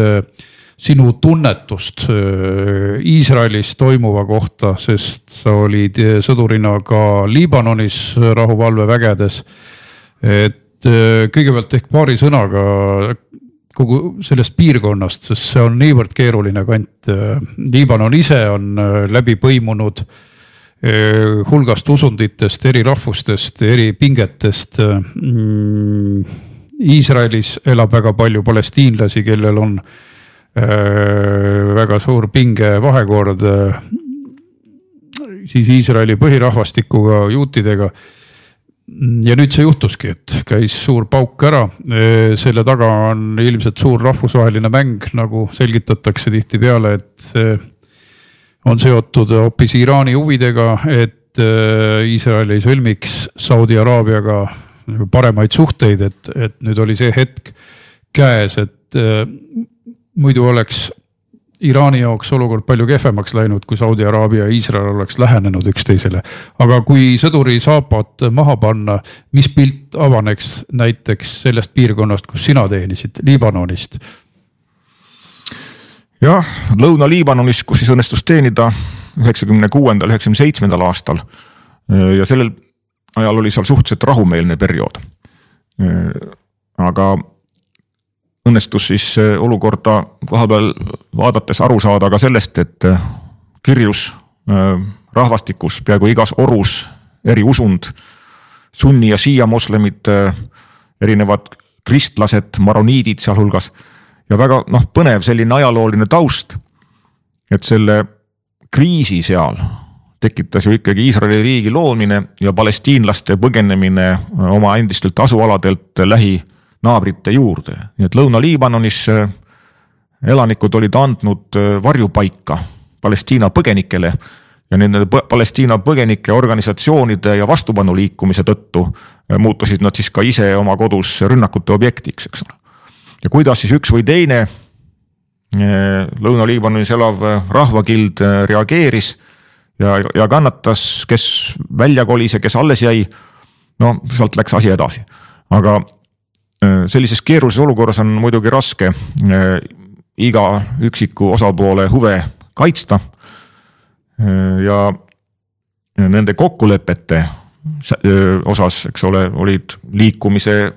sinu tunnetust Iisraelis toimuva kohta, sest sa olid sõdurina ka Liibanonis rahuvalvevägedes. et kõigepealt ehk paari sõnaga kogu sellest piirkonnast, sest see on niivõrd keeruline kant. Liibanon ise on läbi põimunud äh, hulgast usunditest, eri rahvustest, eri pingetest. Mm, Iisraelis elab väga palju palestiinlasi, kellel on eh, väga suur pingevahekord eh, siis Iisraeli põhirahvastikuga, juutidega. ja nüüd see juhtuski, et käis suur pauk ära, selle taga on ilmselt suur rahvusvaheline mäng, nagu selgitatakse tihtipeale, et on seotud hoopis Iraani huvidega, et äh, Iisrael ei sõlmiks Saudi Araabiaga paremaid suhteid, et, et nüüd oli see hetk käes, et äh, muidu oleks Iraani jaoks olukord palju kehvemaks läinud, kui Saudi Araabia ja Iisrael oleks lähenenud üksteisele. aga kui sõduri saapad maha panna, mis pilt avaneks näiteks sellest piirkonnast, kus sina teenisid, Liibanonist jah, Lõuna-Liibanonis, kus siis õnnestus teenida üheksakümne kuuendal, üheksakümne seitsmendal aastal. ja sellel ajal oli seal suhteliselt rahumeelne periood. aga õnnestus siis olukorda kohapeal vaadates aru saada ka sellest, et kirjus rahvastikus peaaegu igas orus eri usund, sunni ja šiia moslemid, erinevad kristlased, maroniidid sealhulgas ja väga noh, põnev selline ajalooline taust. et selle kriisi seal tekitas ju ikkagi Iisraeli riigi loomine ja palestiinlaste põgenemine oma endistelt asualadelt lähinaabrite juurde, nii et Lõuna-Liibanonis äh, elanikud olid andnud äh, varjupaika Palestiina põgenikele ja nende Palestiina põgenike organisatsioonide ja vastupanuliikumise tõttu äh, muutusid nad siis ka ise oma kodus rünnakute objektiks, eks ole ja kuidas siis üks või teine eh, Lõuna-Liibanonis elav rahvakild reageeris ja, ja kannatas, kes välja kolis ja kes alles jäi. no sealt läks asi edasi, aga sellises keerulises olukorras on muidugi raske iga üksiku osapoole huve kaitsta. ja nende kokkulepete osas, eks ole, olid liikumise,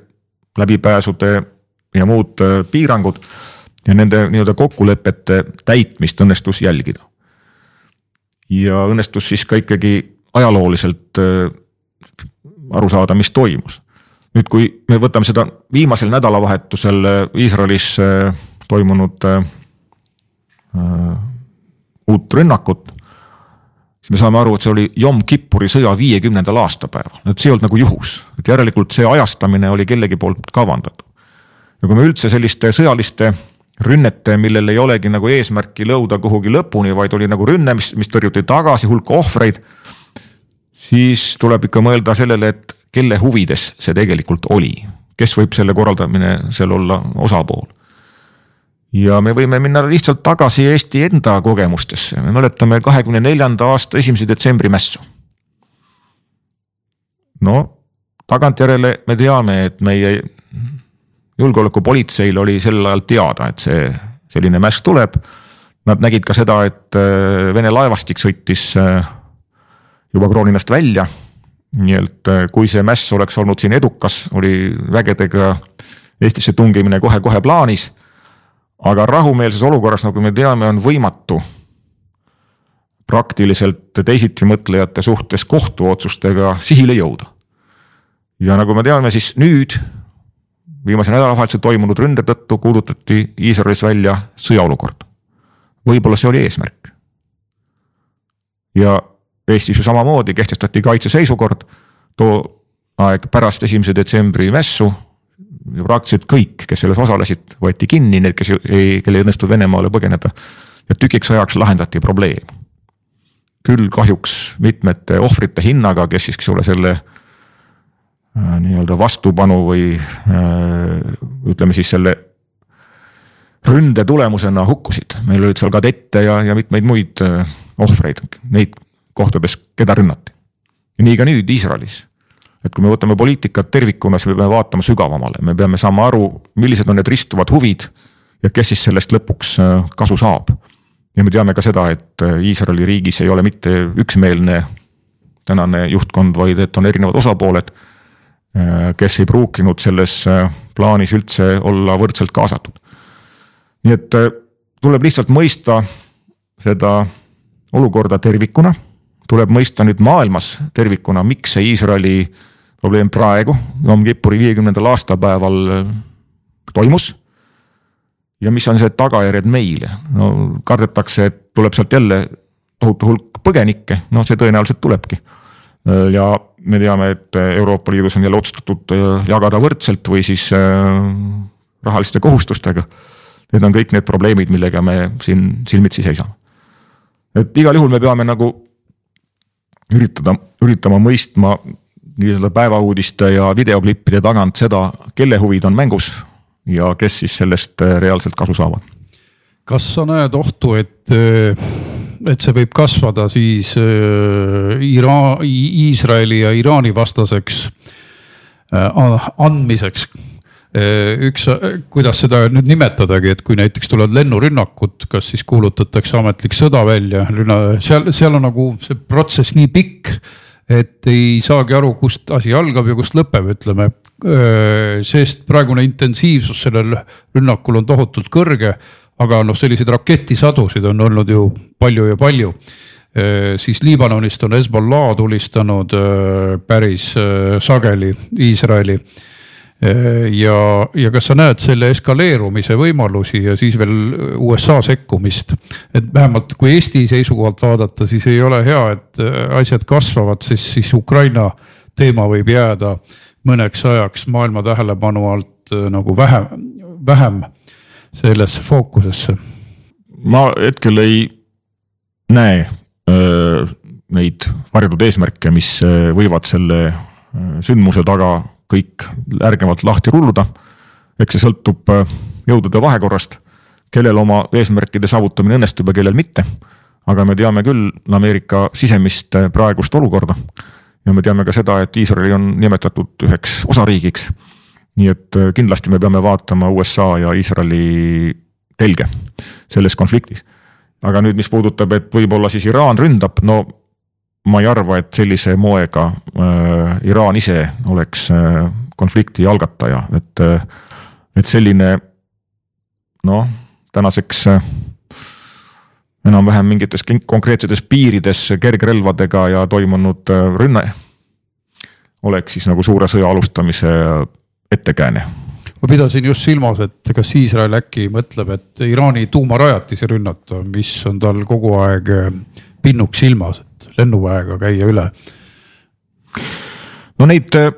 läbipääsude ja muud äh, piirangud ja nende nii-öelda kokkulepete täitmist õnnestus jälgida. ja õnnestus siis ka ikkagi ajalooliselt äh, aru saada, mis toimus. Nüüd, kui me võtame seda viimasel nädalavahetusel äh, Iisraelis toimunud uut rünnakut, siis me saame aru, et see oli Yom Kippuri sõja viiekümnendal aastapäeval, et see ei olnud nagu juhus, et järelikult see ajastamine oli kellegi poolt kavandatud ja kui me üldse selliste sõjaliste rünnete, millel ei olegi nagu eesmärki lõuda kuhugi lõpuni, vaid oli nagu rünne, mis, mis tõrjuti tagasi, hulk ohvreid. siis tuleb ikka mõelda sellele, et kelle huvides see tegelikult oli, kes võib selle korraldamine seal olla osapool. ja me võime minna lihtsalt tagasi Eesti enda kogemustesse, me mäletame kahekümne neljanda aasta esimese detsembri mässu. no tagantjärele me teame, et meie julgeolekupolitseil oli sel ajal teada, et see selline mäss tuleb. Nad nägid ka seda, et äh, Vene laevastik sõitis äh, juba Krooninast välja. Nii et äh, kui see mäss oleks olnud siin edukas, oli vägedega Eestisse tungimine kohe-kohe plaanis. aga rahumeelses olukorras, nagu me teame, on võimatu praktiliselt teisitimõtlejate suhtes kohtuotsustega sihile jõuda. ja nagu me teame, siis nüüd viimase nädalavahetusel toimunud ründe tõttu kuulutati Iisraelis välja sõjaolukord. võib-olla see oli eesmärk. ja Eestis ju samamoodi kehtestati kaitseseisukord too aeg pärast esimese detsembri mässu. praktiliselt kõik, kes selles osalesid, võeti kinni, need, kes ei, kellel ei õnnestunud Venemaale põgeneda. ja tükiks ajaks lahendati probleem. küll kahjuks mitmete ohvrite hinnaga, kes siis, eks ole, selle äh, nii-öelda vastupanu või äh, ütleme siis selle ründe tulemusena hukkusid, meil olid seal kadette ja, ja mitmeid muid äh, ohvreid, neid kohtades, keda rünnati. nii ka nüüd Iisraelis. et kui me võtame poliitikat tervikuna, siis me peame vaatama sügavamale, me peame saama aru, millised on need ristuvad huvid ja kes siis sellest lõpuks äh, kasu saab. ja me teame ka seda, et äh, Iisraeli riigis ei ole mitte üksmeelne tänane juhtkond, vaid et on erinevad osapooled, äh, kes ei pruukinud selles plaanis üldse olla võrdselt kaasatud. nii et tuleb lihtsalt mõista seda olukorda tervikuna tuleb mõista nüüd maailmas tervikuna, miks see Iisraeli probleem praegu, Yom Kippuri viiekümnendal aastapäeval äh, toimus. ja mis on see tagajärjed meile, no kardetakse, et tuleb sealt jälle tohutu hulk põgenikke, noh, see tõenäoliselt tulebki. Äh, ja me teame, et Euroopa Liidus on jälle otsustatud äh, jagada võrdselt või siis rahaliste kohustustega. Need on kõik need probleemid, millega me siin silmitsi seisame. et igal juhul me peame nagu üritada, üritama mõistma nii-öelda päevauudiste ja videoklippide tagant seda, kelle huvid on mängus ja kes siis sellest äh, reaalselt kasu saavad. kas sa näed ohtu, et, äh, et see võib kasvada siis äh, Ira-, Iisraeli ja Iraani vastaseks andmiseks üks, kuidas seda nüüd nimetadagi, et kui näiteks tulevad lennurünnakud, kas siis kuulutatakse ametlik sõda välja, seal, seal on nagu see protsess nii pikk. et ei saagi aru, kust asi algab ja kust lõpeb, ütleme. sest praegune intensiivsus sellel rünnakul on tohutult kõrge, aga noh, selliseid raketisadusid on olnud ju palju ja palju siis Liibanonist on Hezbollah tulistanud päris sageli Iisraeli Äh, ja, ja kas sa näed selle eskaleerumise võimalusi ja siis veel USA sekkumist? et vähemalt kui Eesti seisukohalt vaadata, siis ei ole hea, et äh, asjad kasvavad, sest siis Ukraina teema võib jääda mõneks ajaks maailma tähelepanu alt äh, nagu vähem, vähem sellesse fookusesse. ma hetkel ei näe öö, neid varjatud eesmärke, mis võivad selle sündmuse taga kõik ärgavalt lahti rulluda. eks see sõltub äh, jõudude vahekorrast, kellel oma eesmärkide saavutamine õnnestub ja kellel mitte. aga me teame küll Ameerika sisemist äh, praegust olukorda. ja me teame ka seda, et Iisraeli on nimetatud üheks osariigiks. nii et äh, kindlasti me peame vaatama USA ja Iisraeli telge selles konfliktis. aga nüüd, mis puudutab, et võib-olla siis Iraan ründab, no ma ei arva, et sellise moega äh, Iraan ise oleks äh, konflikti algataja, et äh,, et selline noh, tänaseks äh, enam-vähem mingites konkreetsetes piirides kergrelvadega ja toimunud äh, rünne oleks siis nagu suure sõja alustamise ettekääne. Ma pidasin just silmas, et kas Iisrael äkki mõtleb, et Iraani tuumarajatisi rünnata, mis on tal kogu aeg äh, pinnuks silmas, et lennuväega käia üle. no neid äh,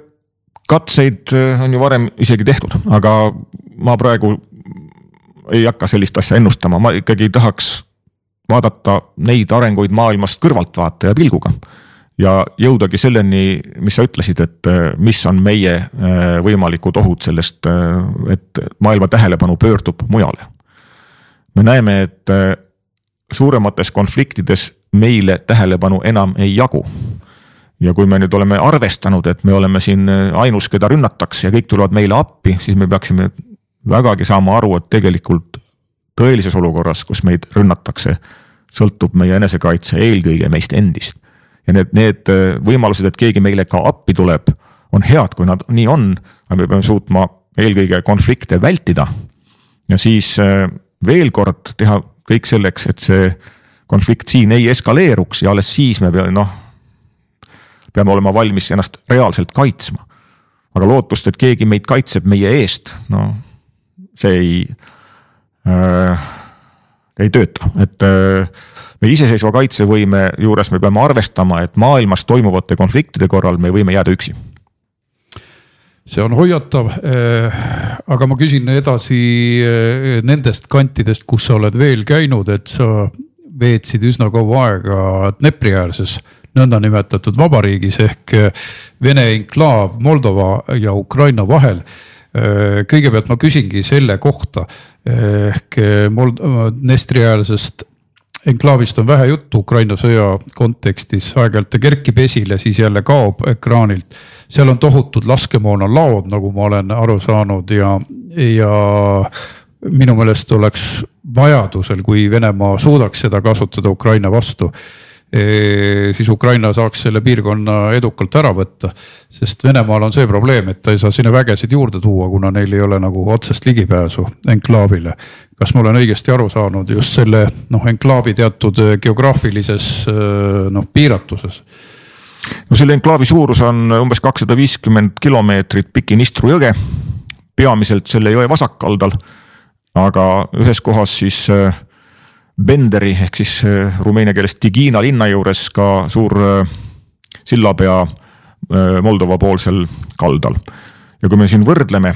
katseid äh, on ju varem isegi tehtud, aga ma praegu ei hakka sellist asja ennustama, ma ikkagi tahaks vaadata neid arenguid maailmast kõrvaltvaataja pilguga. ja jõudagi selleni, mis sa ütlesid, et äh, mis on meie võimalikud ohud sellest, et maailma tähelepanu pöördub mujale. me näeme, et suuremates konfliktides meile tähelepanu enam ei jagu. ja kui me nüüd oleme arvestanud, et me oleme siin ainus, keda rünnatakse ja kõik tulevad meile appi, siis me peaksime vägagi saama aru, et tegelikult tõelises olukorras, kus meid rünnatakse, sõltub meie enesekaitse eelkõige meist endist. ja need, need võimalused, et keegi meile ka appi tuleb, on head, kui nad nii on, aga me peame suutma eelkõige konflikte vältida. ja siis veel kord teha kõik selleks, et see konflikt siin ei eskaleeruks ja alles siis me peame noh, peame olema valmis ennast reaalselt kaitsma. aga lootust, et keegi meid kaitseb meie eest, no see ei äh,, ei tööta, et äh, meie iseseisva kaitsevõime juures me peame arvestama, et maailmas toimuvate konfliktide korral me võime jääda üksi see on hoiatav. Eh, aga ma küsin edasi eh, nendest kantidest, kus sa oled veel käinud, et sa veetsid üsna kaua aega Dnepri-äärses nõndanimetatud vabariigis ehk eh, Vene enklaav Moldova ja Ukraina vahel. kõigepealt ma küsingi selle kohta ehk Mold-, Dnestri-äärsest enklaavist on vähe juttu Ukraina sõja kontekstis, aeg-ajalt ta kerkib esile, siis jälle kaob ekraanilt. seal on tohutud laskemoonalaod, nagu ma olen aru saanud ja, ja minu meelest oleks vajadusel, kui Venemaa suudaks seda kasutada Ukraina vastu e,. siis Ukraina saaks selle piirkonna edukalt ära võtta, sest Venemaal on see probleem, et ta ei saa sinna vägesid juurde tuua, kuna neil ei ole nagu otsest ligipääsu enklaavile kas ma olen õigesti aru saanud just selle noh, enklaavi teatud geograafilises äh, noh piiratuses? no selle enklaavi suurus on umbes kakssada viiskümmend kilomeetrit Pikinistru jõge, peamiselt selle jõe vasakkaldal. Aga ühes kohas siis äh, Benderi ehk siis rumeenia keeles Tigina linna juures ka suur sillapea Moldova poolsel kaldal. ja kui me siin võrdleme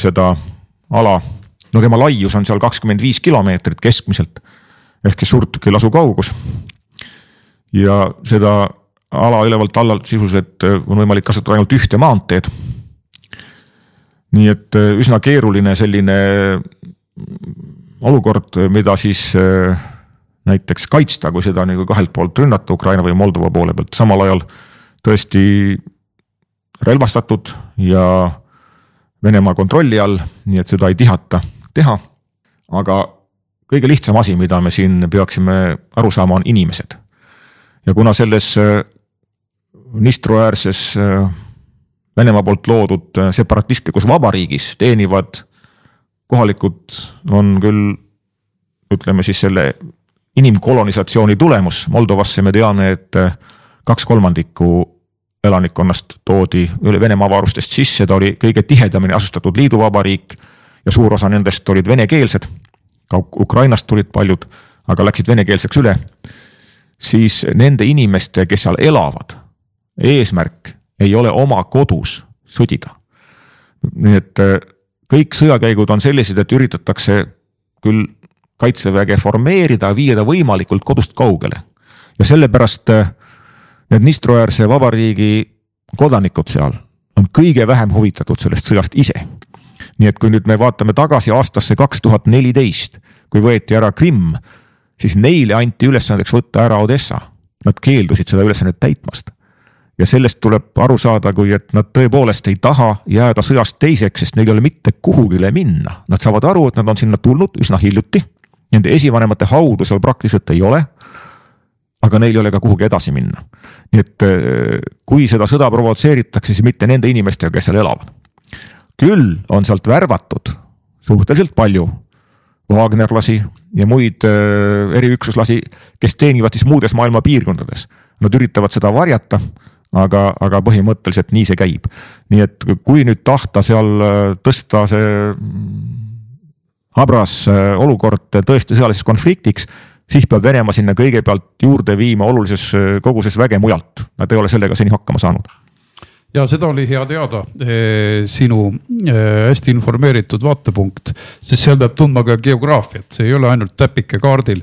seda ala no tema laius on seal kakskümmend viis kilomeetrit keskmiselt ehk siis suurtüki lasu kaugus. ja seda ala ülevalt alla sisuliselt äh, on võimalik kasutada ainult ühte maanteed. Nii et äh, üsna keeruline selline olukord, mida siis äh, näiteks kaitsta, kui seda nagu kahelt poolt rünnata Ukraina või Moldova poole pealt, samal ajal tõesti relvastatud ja Venemaa kontrolli all, nii et seda ei tihata teha. aga kõige lihtsam asi, mida me siin peaksime aru saama, on inimesed. ja kuna selles äh, Nistru-äärses äh, Venemaa poolt loodud äh, separatistlikus vabariigis teenivad kohalikud on küll ütleme siis selle inimkolonisatsiooni tulemus, Moldovasse me teame, et kaks kolmandikku elanikkonnast toodi üle Venemaa varustest sisse, ta oli kõige tihedamini asustatud liiduvabariik ja suur osa nendest olid venekeelsed. ka Ukrainast tulid paljud, aga läksid venekeelseks üle. siis nende inimeste, kes seal elavad, eesmärk ei ole oma kodus sõdida. nii et äh, kõik sõjakäigud on sellised, et üritatakse küll kaitseväge formeerida, viia ta võimalikult kodust kaugele. ja sellepärast äh, need Dnistruäärse vabariigi kodanikud seal on kõige vähem huvitatud sellest sõjast ise nii et kui nüüd me vaatame tagasi aastasse kaks tuhat neliteist, kui võeti ära Krimm, siis neile anti ülesandeks võtta ära Odessa. Nad keeldusid seda ülesannet täitmast. Ja sellest tuleb aru saada, kui et nad tõepoolest ei taha jääda sõjast teiseks, sest neil ei ole mitte kuhugile minna. Nad saavad aru, et nad on sinna tulnud üsna hiljuti. Nende esivanemate haudu seal praktiliselt ei ole aga neil ei ole ka kuhugi edasi minna. nii et kui seda sõda provotseeritakse, siis mitte nende inimestega, kes seal elavad küll on sealt värvatud suhteliselt palju Wagnerlasi ja muid äh, eriüksuslasi, kes teenivad siis muudes maailma piirkondades. Nad üritavad seda varjata, aga, aga põhimõtteliselt nii see käib. nii et kui nüüd tahta seal äh, tõsta see mm, habras äh, olukord tõesti sõjaliseks konfliktiks, siis peab Venemaa sinna kõigepealt juurde viima olulises koguses väge mujalt, nad ei ole sellega seni hakkama saanud ja seda oli hea teada, sinu hästi informeeritud vaatepunkt, sest seal peab tundma ka geograafiat, see ei ole ainult täpike kaardil.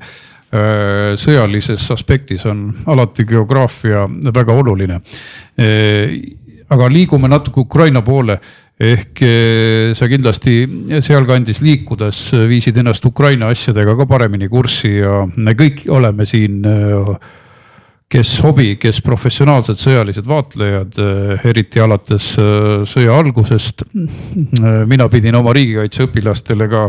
Eh, sõjalises aspektis on alati geograafia väga oluline. aga liigume natuke Ukraina poole ehk sa kindlasti sealkandis liikudes viisid ennast Ukraina asjadega ka paremini kurssi ja me kõik oleme siin kes hobi, kes professionaalsed sõjalised vaatlejad, eriti alates sõja algusest. Mina pidin oma riigikaitseõpilastele ka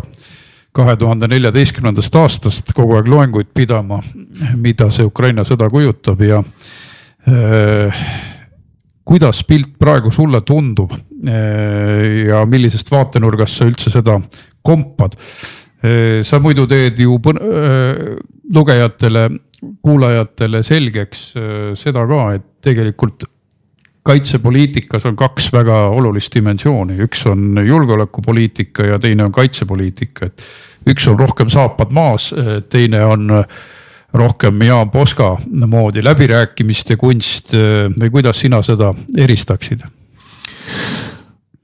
kahe tuhande neljateistkümnendast aastast kogu aeg loenguid pidama, mida see Ukraina sõda kujutab ja äh, kuidas pilt praegu sulle tundub äh, ja millisest vaatenurgast sa üldse seda kompad? Sa muidu teed ju äh, lugejatele, kuulajatele selgeks äh, seda ka, et tegelikult kaitsepoliitikas on kaks väga olulist dimensiooni, üks on julgeolekupoliitika ja teine on kaitsepoliitika, et üks on rohkem saapad maas, teine on rohkem Jaan Poska moodi läbirääkimiste kunst. Või kuidas sina seda eristaksid?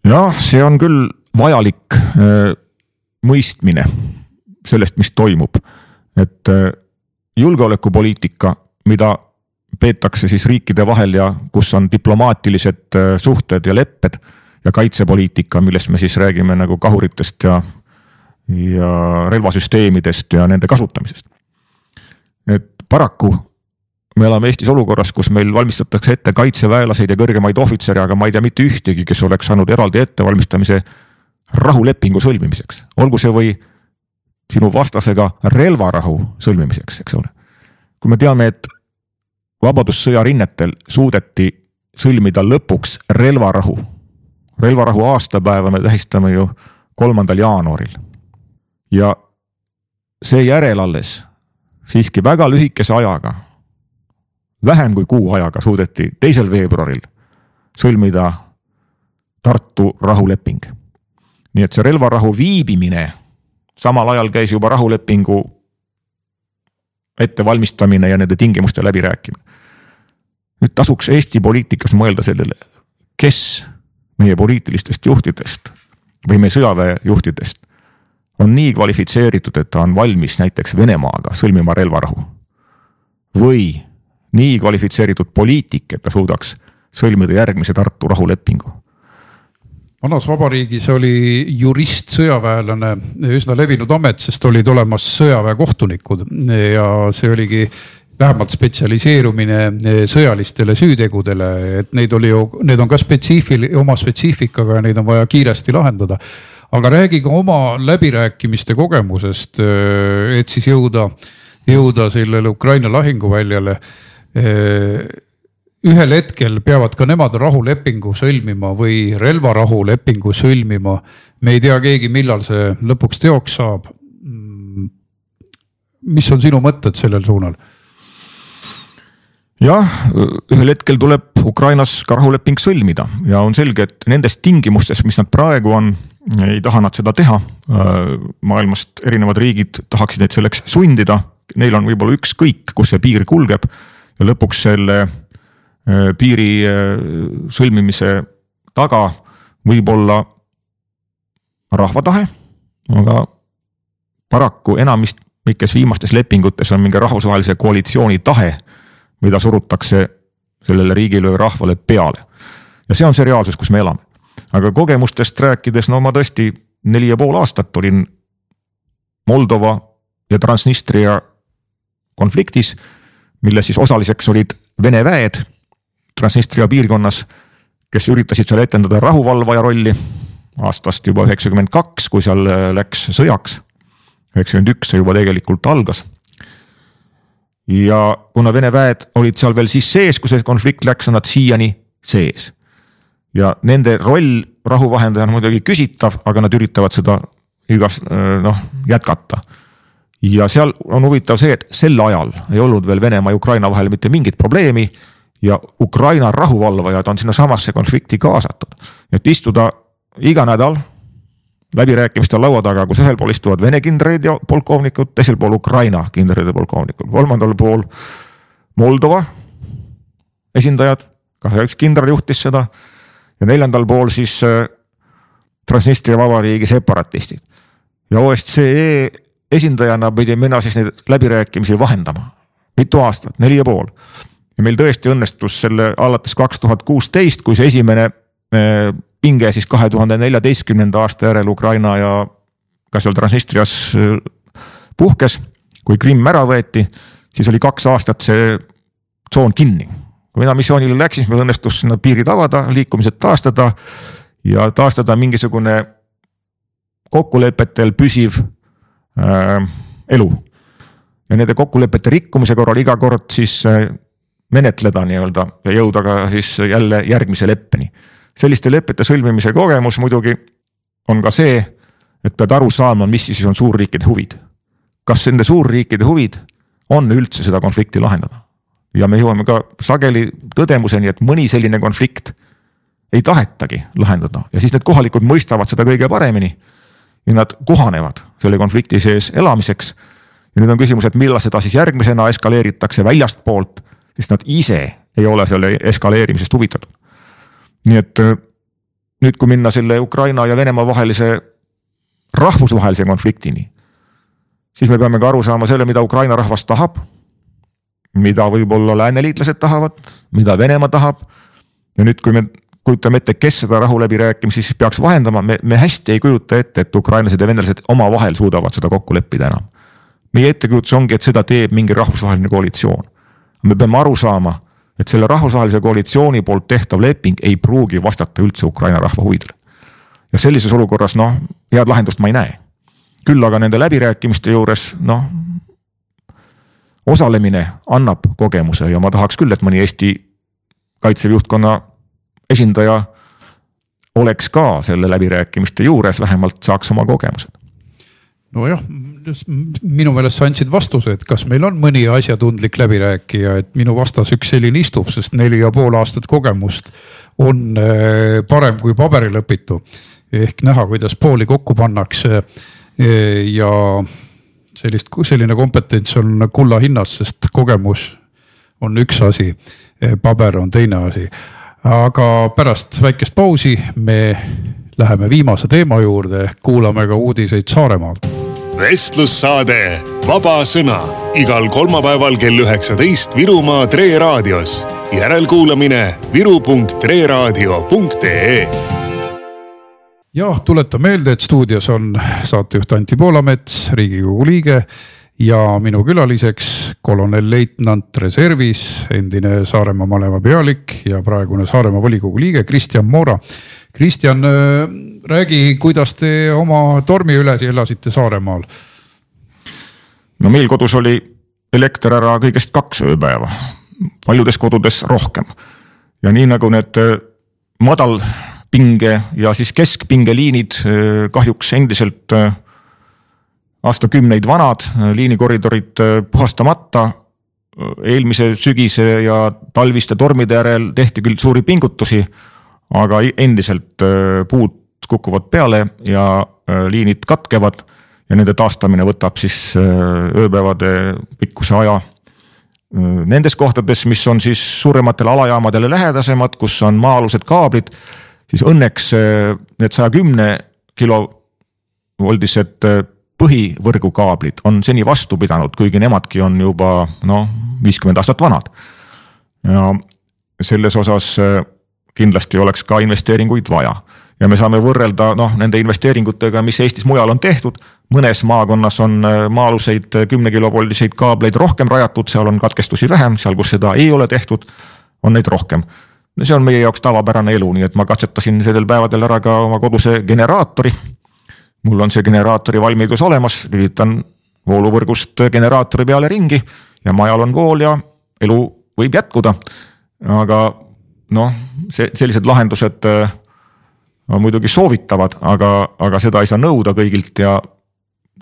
jah, see on küll vajalik äh, mõistmine sellest, mis toimub, et äh, julgeolekupoliitika, mida peetakse siis riikide vahel ja kus on diplomaatilised äh, suhted ja lepped ja kaitsepoliitika, millest me siis räägime nagu kahuritest ja, ja relvasüsteemidest ja nende kasutamisest. et paraku me elame Eestis olukorras, kus meil valmistatakse ette kaitseväelaseid ja kõrgemaid ohvitsere, aga ma ei tea mitte ühtegi, kes oleks saanud eraldi ettevalmistamise rahulepingu sõlmimiseks, olgu see või sinu vastasega relvarahu sõlmimiseks, eks ole. kui me teame, et vabadussõja rinnetel suudeti sõlmida lõpuks relvarahu. relvarahu aastapäeva me tähistame ju kolmandal jaanuaril. ja seejärel alles siiski väga lühikese ajaga, vähem kui kuu ajaga suudeti teisel veebruaril sõlmida Tartu rahuleping. nii et see relvarahu viibimine, samal ajal käis juba rahulepingu ettevalmistamine ja nende tingimuste läbirääkimine. nüüd tasuks Eesti poliitikas mõelda sellele, kes meie poliitilistest juhtidest või meie sõjaväejuhtidest on nii kvalifitseeritud, et ta on valmis näiteks Venemaaga sõlmima relvarahu. või nii kvalifitseeritud poliitik, et ta suudaks sõlmida järgmise Tartu rahulepingu vanas vabariigis oli jurist, sõjaväelane üsna levinud amet, sest olid olemas sõjaväekohtunikud ja see oligi vähemalt spetsialiseerumine sõjalistele süütegudele, et neid oli ju, need on ka spetsiifil-, oma spetsiifikaga ja neid on vaja kiiresti lahendada. aga räägi ka oma läbirääkimiste kogemusest, et siis jõuda, jõuda sellele Ukraina lahinguväljale ühel hetkel peavad ka nemad rahulepingu sõlmima või relvarahulepingu sõlmima. me ei tea keegi, millal see lõpuks teoks saab. mis on sinu mõtted sellel suunal? jah, ühel hetkel tuleb Ukrainas ka rahuleping sõlmida ja on selge, et nendes tingimustes, mis nad praegu on, ei taha nad seda teha. maailmast erinevad riigid tahaksid neid selleks sundida, neil on võib-olla ükskõik, kus see piir kulgeb ja lõpuks selle piiri äh, sõlmimise taga võib olla rahva tahe, aga paraku enamikes viimastes lepingutes on mingi rahvusvahelise koalitsiooni tahe, mida surutakse sellele riigile või rahvale peale. ja see on see reaalsus, kus me elame. aga kogemustest rääkides, no ma tõesti neli ja pool aastat olin Moldova ja Transnistria konfliktis, milles siis osaliseks olid Vene väed Transnistria piirkonnas, kes üritasid seal etendada rahuvalvaja rolli aastast juba üheksakümmend kaks, kui seal äh, läks sõjaks. üheksakümmend üks see juba tegelikult algas. ja kuna Vene väed olid seal veel siis sees, kui see konflikt läks, on nad siiani sees. ja nende roll rahuvahendajana muidugi küsitav, aga nad üritavad seda igas äh, noh jätkata ja seal on huvitav see, et sel ajal ei olnud veel Venemaa ja Ukraina vahel mitte mingit probleemi ja Ukraina rahuvalvajad on sinnasamasse konflikti kaasatud. et istuda iga nädal läbirääkimiste laua taga, kus ühel pool istuvad Vene kindralid ja polkovnikud, teisel pool Ukraina kindralid ja polkovnikud, kolmandal pool Moldova esindajad, kahjuks kindral juhtis seda. ja neljandal pool siis äh, Transnistria vabariigi separatistid. ja OSCE esindajana pidin mina siis neid läbirääkimisi vahendama, mitu aastat, neli ja pool ja meil tõesti õnnestus selle alates kaks tuhat kuusteist, kui see esimene eh, pinge siis kahe tuhande neljateistkümnenda aasta järel Ukraina ja ka seal Transnistrias eh, puhkes, kui Krimm ära võeti, siis oli kaks aastat see tsoon kinni. kui mina missioonile läksin, siis meil õnnestus sinna piirid avada, liikumised taastada ja taastada mingisugune kokkulepetel püsiv äh, elu. ja nende kokkulepete rikkumise korral iga kord siis äh, menetleda nii-öelda ja jõuda ka siis jälle järgmise leppeni. selliste lepete sõlmimise kogemus muidugi on ka see, et pead aru saama, mis siis on suurriikide huvid. kas nende suurriikide huvid on üldse seda konflikti lahendada? ja me jõuame ka sageli tõdemuseni, et mõni selline konflikt ei tahetagi lahendada ja siis need kohalikud mõistavad seda kõige paremini. ja nad kohanevad selle konflikti sees elamiseks. ja nüüd on küsimus, et millal seda siis järgmisena eskaleeritakse väljastpoolt, sest nad ise ei ole selle eskaleerimisest huvitatud. nii et äh, nüüd, kui minna selle Ukraina ja Venemaa vahelise rahvusvahelise konfliktini, siis me peame ka aru saama selle, mida Ukraina rahvas tahab. mida võib-olla lääneliitlased tahavad, mida Venemaa tahab. ja nüüd, kui me kujutame ette, kes seda rahuläbirääkimisi siis peaks vahendama, me, me hästi ei kujuta ette, et ukrainlased ja venelased omavahel suudavad seda kokku leppida enam. meie ettekujutus ongi, et seda teeb mingi rahvusvaheline koalitsioon. Me peame aru saama, et selle rahvusvahelise koalitsiooni poolt tehtav leping ei pruugi vastata üldse Ukraina rahva huvidele. ja sellises olukorras noh, head lahendust ma ei näe. küll aga nende läbirääkimiste juures noh, osalemine annab kogemuse ja ma tahaks küll, et mõni Eesti kaitseväe juhtkonna esindaja oleks ka selle läbirääkimiste juures, vähemalt saaks oma kogemused. Nojah, minu meelest sa andsid vastuse, et kas meil on mõni asjatundlik läbirääkija, et minu vastas üks selline istub, sest neli ja pool aastat kogemust on äh, parem kui paberil õpitu. ehk näha, kuidas pooli kokku pannakse ja sellist, selline kompetents on kulla hinnas, sest kogemus on üks asi, paber on teine asi aga pärast väikest pausi me läheme viimase teema juurde, kuulame ka uudiseid Saaremaalt. Vestlussaade Vaba Sõna igal kolmapäeval kell üheksateist Virumaa Tre raadios. järelkuulamine viru.treraadio.ee jah, tuletan meelde, et stuudios on saatejuht Anti Poolamets, riigikogu liige ja minu külaliseks kolonel-leitnant reservis, endine Saaremaa maleva pealik ja praegune Saaremaa volikogu liige Kristjan Moora. Kristjan, äh, räägi, kuidas te oma tormi üles elasite Saaremaal? no meil kodus oli elekter ära kõigest kaks ööpäeva, paljudes kodudes rohkem. ja nii nagu need äh, madalpinge ja siis keskpingeliinid äh, kahjuks endiselt aastakümneid vanad, liinikoridorid puhastamata. eelmise sügise ja talviste tormide järel tehti küll suuri pingutusi, aga endiselt puud kukuvad peale ja liinid katkevad ja nende taastamine võtab siis ööpäevade pikkuse aja. Nendes kohtades, mis on siis suurematele alajaamadele lähedasemad, kus on maa-alused kaablid, siis õnneks need saja kümne kilovoldised põhivõrgukaablid on seni vastu pidanud, kuigi nemadki on juba noh, viiskümmend aastat vanad. ja selles osas kindlasti oleks ka investeeringuid vaja ja me saame võrrelda noh, nende investeeringutega, mis Eestis mujal on tehtud. mõnes maakonnas on äh, maa-aluseid äh, kümne kilovoldiseid kaableid rohkem rajatud, seal on katkestusi vähem, seal, kus seda ei ole tehtud, on neid rohkem. no see on meie jaoks tavapärane elu, nii et ma katsetasin sellel päevadel ära ka oma koduse generaatori mul on see generaatori valmidus olemas, lülitan vooluvõrgust generaatori peale ringi ja majal on vool ja elu võib jätkuda. aga noh, see, sellised lahendused äh, on muidugi soovitavad, aga, aga seda ei saa nõuda kõigilt ja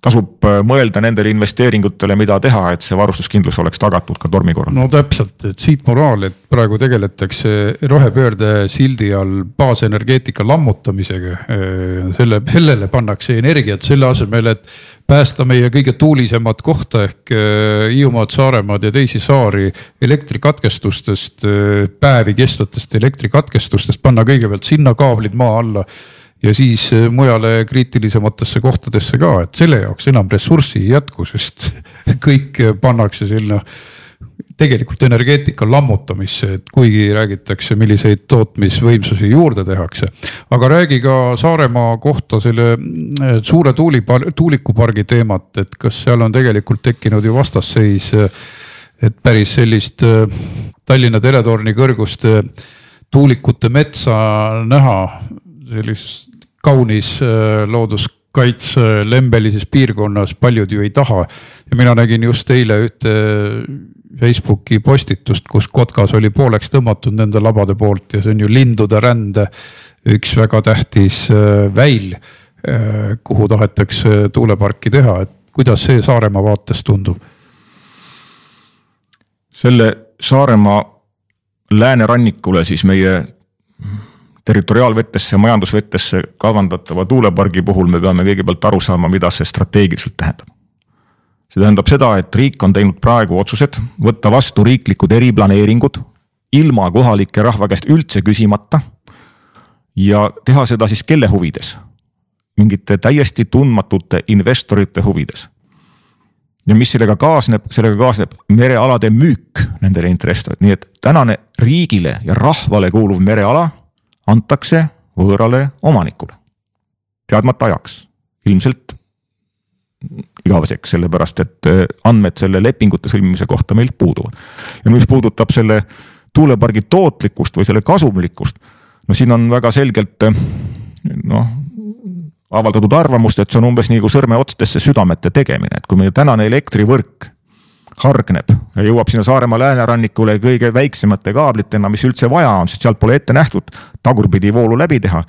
tasub äh, mõelda nendele investeeringutele, mida teha, et see varustuskindlus oleks tagatud ka tormi korral. no täpselt, et siit moraal, et praegu tegeletakse rohepöörde sildi all baasenergeetika lammutamisega. Äh, selle, sellele pannakse energiat selle asemel, et päästa meie kõige tuulisemat kohta ehk äh, Hiiumaad, Saaremaad ja teisi saari elektrikatkestustest, päevi kestvatest elektrikatkestustest, panna kõigepealt sinna kaablid maa alla ja siis äh, mujale kriitilisematesse kohtadesse ka, et selle jaoks enam ressurssi ei jätku, sest kõik äh, pannakse sinna tegelikult energeetika lammutamisse, et kuigi räägitakse, milliseid tootmisvõimsusi juurde tehakse. aga räägi ka Saaremaa kohta selle äh, suure tuulipar-, tuulikupargi teemat, et kas seal on tegelikult tekkinud ju vastasseis. et päris sellist Tallinna teletorni kõrguste tuulikute metsa näha, sellist kaunis äh, looduskaitse lembelises piirkonnas paljud ju ei taha. ja mina nägin just eile ühte Facebooki postitust, kus kotkas oli pooleks tõmmatud nende labade poolt ja see on ju lindude rände üks väga tähtis äh, väil kuhu tahetakse tuuleparki teha, et kuidas see Saaremaa vaates tundub? selle Saaremaa läänerannikule siis meie territoriaalvetesse, majandusvetesse kavandatava tuulepargi puhul me peame kõigepealt aru saama, mida see strateegiliselt tähendab. See tähendab seda, et riik on teinud praegu otsused võtta vastu riiklikud eriplaneeringud ilma kohalike rahva käest üldse küsimata. ja teha seda siis kelle huvides? mingite täiesti tundmatute investorite huvides. ja mis sellega kaasneb, sellega kaasneb merealade müük nendele investoritele, nii et tänane riigile ja rahvale kuuluv mereala antakse võõrale omanikule. teadmata ajaks, ilmselt igaveseks, sellepärast et eh, andmed selle lepingute sõlmimise kohta meil puuduvad. ja mis puudutab selle tuulepargi tootlikkust või selle kasumlikkust, no siin on väga selgelt eh, noh, avaldatud arvamust, et see on umbes nagu sõrmeotstesse südamete tegemine, et kui meie tänane elektrivõrk hargneb ja jõuab sinna Saaremaa läänerannikule kõige väiksemate kaablitena, mis üldse vaja on, sest sealt pole ette nähtud tagurpidi voolu läbi teha.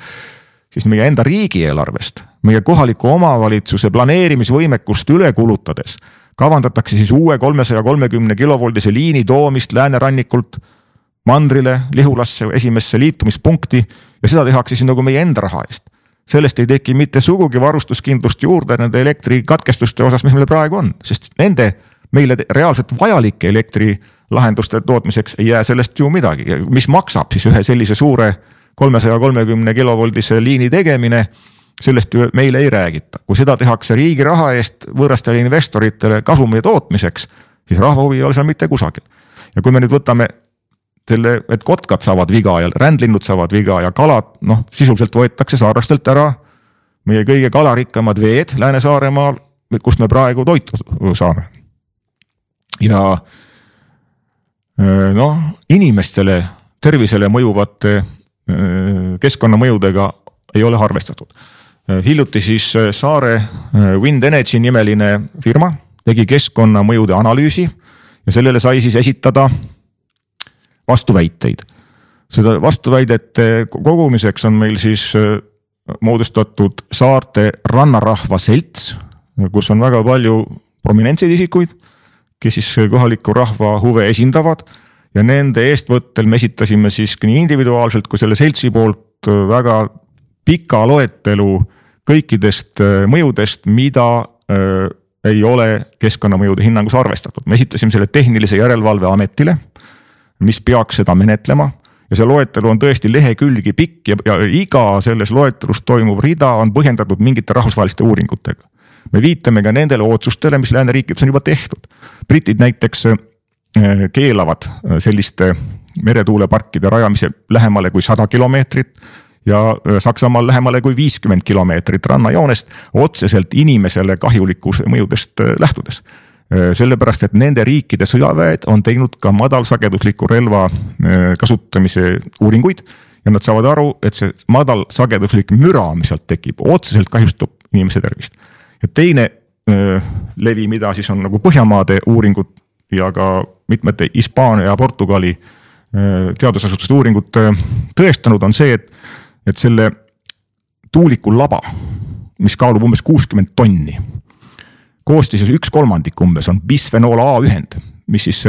Siis meie enda riigieelarvest, meie kohaliku omavalitsuse planeerimisvõimekust üle kulutades kavandatakse siis uue kolmesaja kolmekümne kilovoldise liini toomist läänerannikult mandrile, Lihulasse, esimesse liitumispunkti ja seda tehakse siis nagu meie enda raha eest. Sellest ei teki mitte sugugi varustuskindlust juurde nende elektrikatkestuste osas, mis meil praegu on, sest nende meile reaalselt vajalike elektrilahenduste tootmiseks ei jää sellest ju midagi, mis maksab siis ühe sellise suure kolmesaja kolmekümne kilovoldise liini tegemine sellest ju meile ei räägita, kui seda tehakse riigi raha eest võõrastele investoritele kasumi tootmiseks, siis rahva huvi ei ole seal mitte kusagil. ja kui me nüüd võtame selle, et kotkad saavad viga ja rändlinnud saavad viga ja kalad, noh sisuliselt võetakse saarlastelt ära meie kõige kalarikkamad veed Lääne-Saaremaal, kust me praegu toitu saame ja noh, inimestele tervisele mõjuvate keskkonnamõjudega ei ole arvestatud. hiljuti siis Saare Wind Energy nimeline firma tegi keskkonnamõjude analüüsi ja sellele sai siis esitada vastuväiteid. seda vastuväidete kogumiseks on meil siis moodustatud saarte rannarahva selts, kus on väga palju prominentseid isikuid kes siis kohaliku rahva huve esindavad ja nende eestvõttel me esitasime siis nii individuaalselt kui selle seltsi poolt äh, väga pika loetelu kõikidest äh, mõjudest, mida äh, ei ole keskkonnamõjude hinnangus arvestatud, me esitasime selle tehnilise järelevalve ametile, mis peaks seda menetlema. Ja see loetelu on tõesti lehekülgi pikk ja, ja iga selles loetelus toimuv rida on põhjendatud mingite rahvusvaheliste uuringutega. Me viitame ka nendele otsustele, mis lääneriikides on juba tehtud. britid näiteks äh, keelavad äh, selliste meretuuleparkide rajamise lähemale kui sada kilomeetrit ja äh, Saksamaal lähemale kui viiskümmend kilomeetrit rannajoonest otseselt inimesele kahjulikkuse mõjudest lähtudes. sellepärast, et nende riikide sõjaväed on teinud ka madalsagedusliku relva kasutamise uuringuid ja nad saavad aru, et see madalsageduslik müra, mis sealt tekib, otseselt kahjustab inimese tervist ja teine levi, mida siis on nagu Põhjamaade uuringud ja ka mitmete Hispaania ja Portugali teadusasutuste uuringud tõestanud, on see, et, et selle tuuliku laba, mis kaalub umbes kuuskümmend tonni. koostises üks kolmandik umbes on bisfenool A ühend, mis siis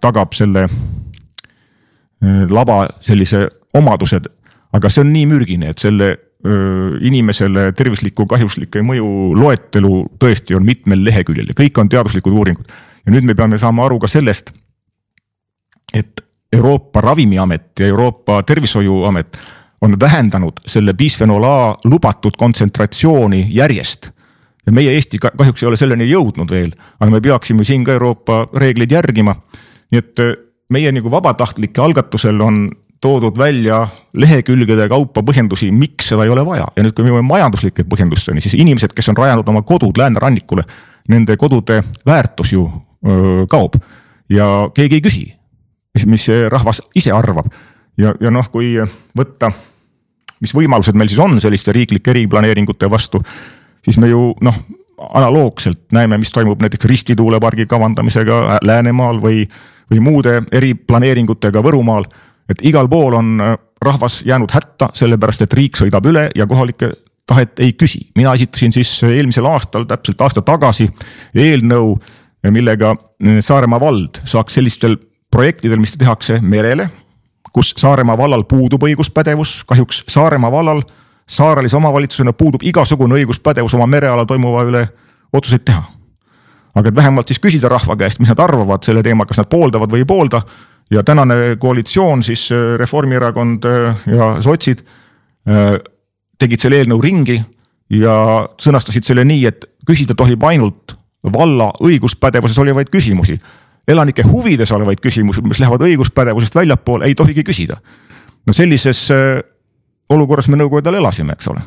tagab selle laba sellise omadused, aga see on nii mürgine, et selle inimesele tervisliku kahjuslike mõju loetelu tõesti on mitmel leheküljel ja kõik on teaduslikud uuringud. Ja nüüd me peame saama aru ka sellest, et Euroopa Ravimiamet ja Euroopa Tervishoiuamet on vähendanud selle bisfenool A lubatud kontsentratsiooni järjest. ja meie Eesti kahjuks ei ole selleni jõudnud veel, aga me peaksime siin ka Euroopa reegleid järgima. nii et meie nagu vabatahtlike algatusel on toodud välja lehekülgede kaupa põhjendusi, miks seda ei ole vaja ja nüüd, kui me jõuame majanduslike põhjendusteni, siis inimesed, kes on rajanud oma kodud läänerannikule, nende kodude väärtus ju kaob ja keegi ei küsi, mis, mis rahvas ise arvab. ja, ja noh, kui võtta, mis võimalused meil siis on selliste riiklike eriplaneeringute vastu, siis me ju noh, analoogselt näeme, mis toimub näiteks Risti tuulepargi kavandamisega Läänemaal või, või muude eriplaneeringutega Võrumaal et igal pool on äh, rahvas jäänud hätta, sellepärast et riik sõidab üle ja kohalikke tahet ei küsi. mina esitasin siis eelmisel aastal, täpselt aasta tagasi eelnõu, millega Saaremaa vald saaks sellistel projektidel, mis tehakse merele, kus Saaremaa vallal puudub õiguspädevus, kahjuks Saaremaa vallal saarelise omavalitsusena puudub igasugune õiguspädevus oma merealal toimuva üle otsuseid teha. aga et vähemalt siis küsida rahva käest, mis nad arvavad selle teema, kas nad pooldavad või ei poolda. ja tänane koalitsioon siis Reformierakond ja sotsid tegid selle eelnõu ringi ja sõnastasid selle nii, et küsida tohib ainult valla õiguspädevuses olevaid küsimusi. elanike huvides olevaid küsimusi, mis lähevad õiguspädevusest väljapoole, ei tohigi küsida. no sellises äh, olukorras me nõukogude ajal elasime, eks ole.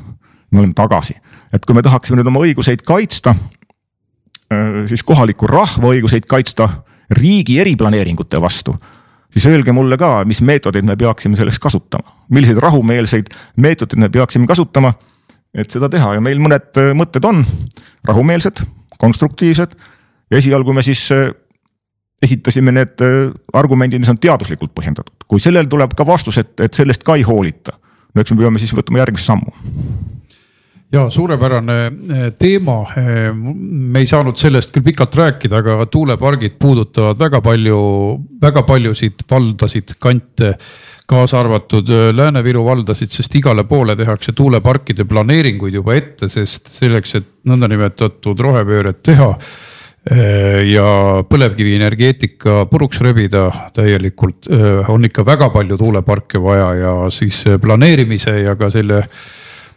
me oleme tagasi, et kui me tahaksime nüüd oma õiguseid kaitsta, äh, siis kohaliku rahva õiguseid kaitsta riigi eriplaneeringute vastu siis öelge mulle ka, mis meetodeid me peaksime selleks kasutama, milliseid rahumeelseid meetodeid me peaksime kasutama, et seda teha ja meil mõned äh, mõtted on rahumeelsed, konstruktiivsed. Esialgu me siis äh, esitasime need äh, argumendid, mis on teaduslikult põhjendatud, kui sellel tuleb ka vastus, et, et sellest ka ei hoolita, no eks me peame siis võtma järgmist sammu. Ja suurepärane eh, teema. Me ei saanud sellest küll pikalt rääkida, aga tuulepargid puudutavad väga palju, väga paljusid valdasid, kante kaasa arvatud Lääne-Viru valdasid, sest igale poole tehakse tuuleparkide planeeringuid juba ette, sest selleks, et nõndanimetatud rohepööret teha ja põlevkivienergeetika puruks rebida täielikult on ikka väga palju tuuleparke vaja ja siis planeerimise ja ka selle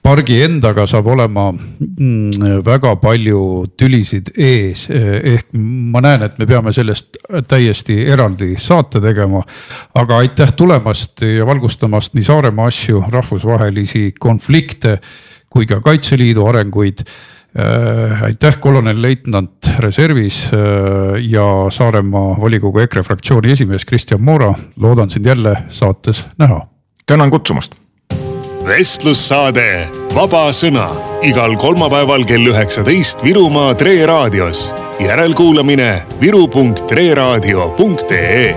pargi endaga saab olema mm, väga palju tülisid ees, ehk ma näen, et me peame sellest täiesti eraldi saate tegema. aga aitäh tulemast ja valgustamast nii Saaremaa asju, rahvusvahelisi konflikte kui ka Kaitseliidu arenguid äh, aitäh, kolonel-leitnant reservis äh, ja Saaremaa volikogu EKRE fraktsiooni esimees Kristjan Moora, loodan sind jälle saates näha. tänan kutsumast vestlussaade Vaba Sõna igal kolmapäeval kell üheksateist Virumaa Tre raadios. järelkuulamine viru.treraadio.ee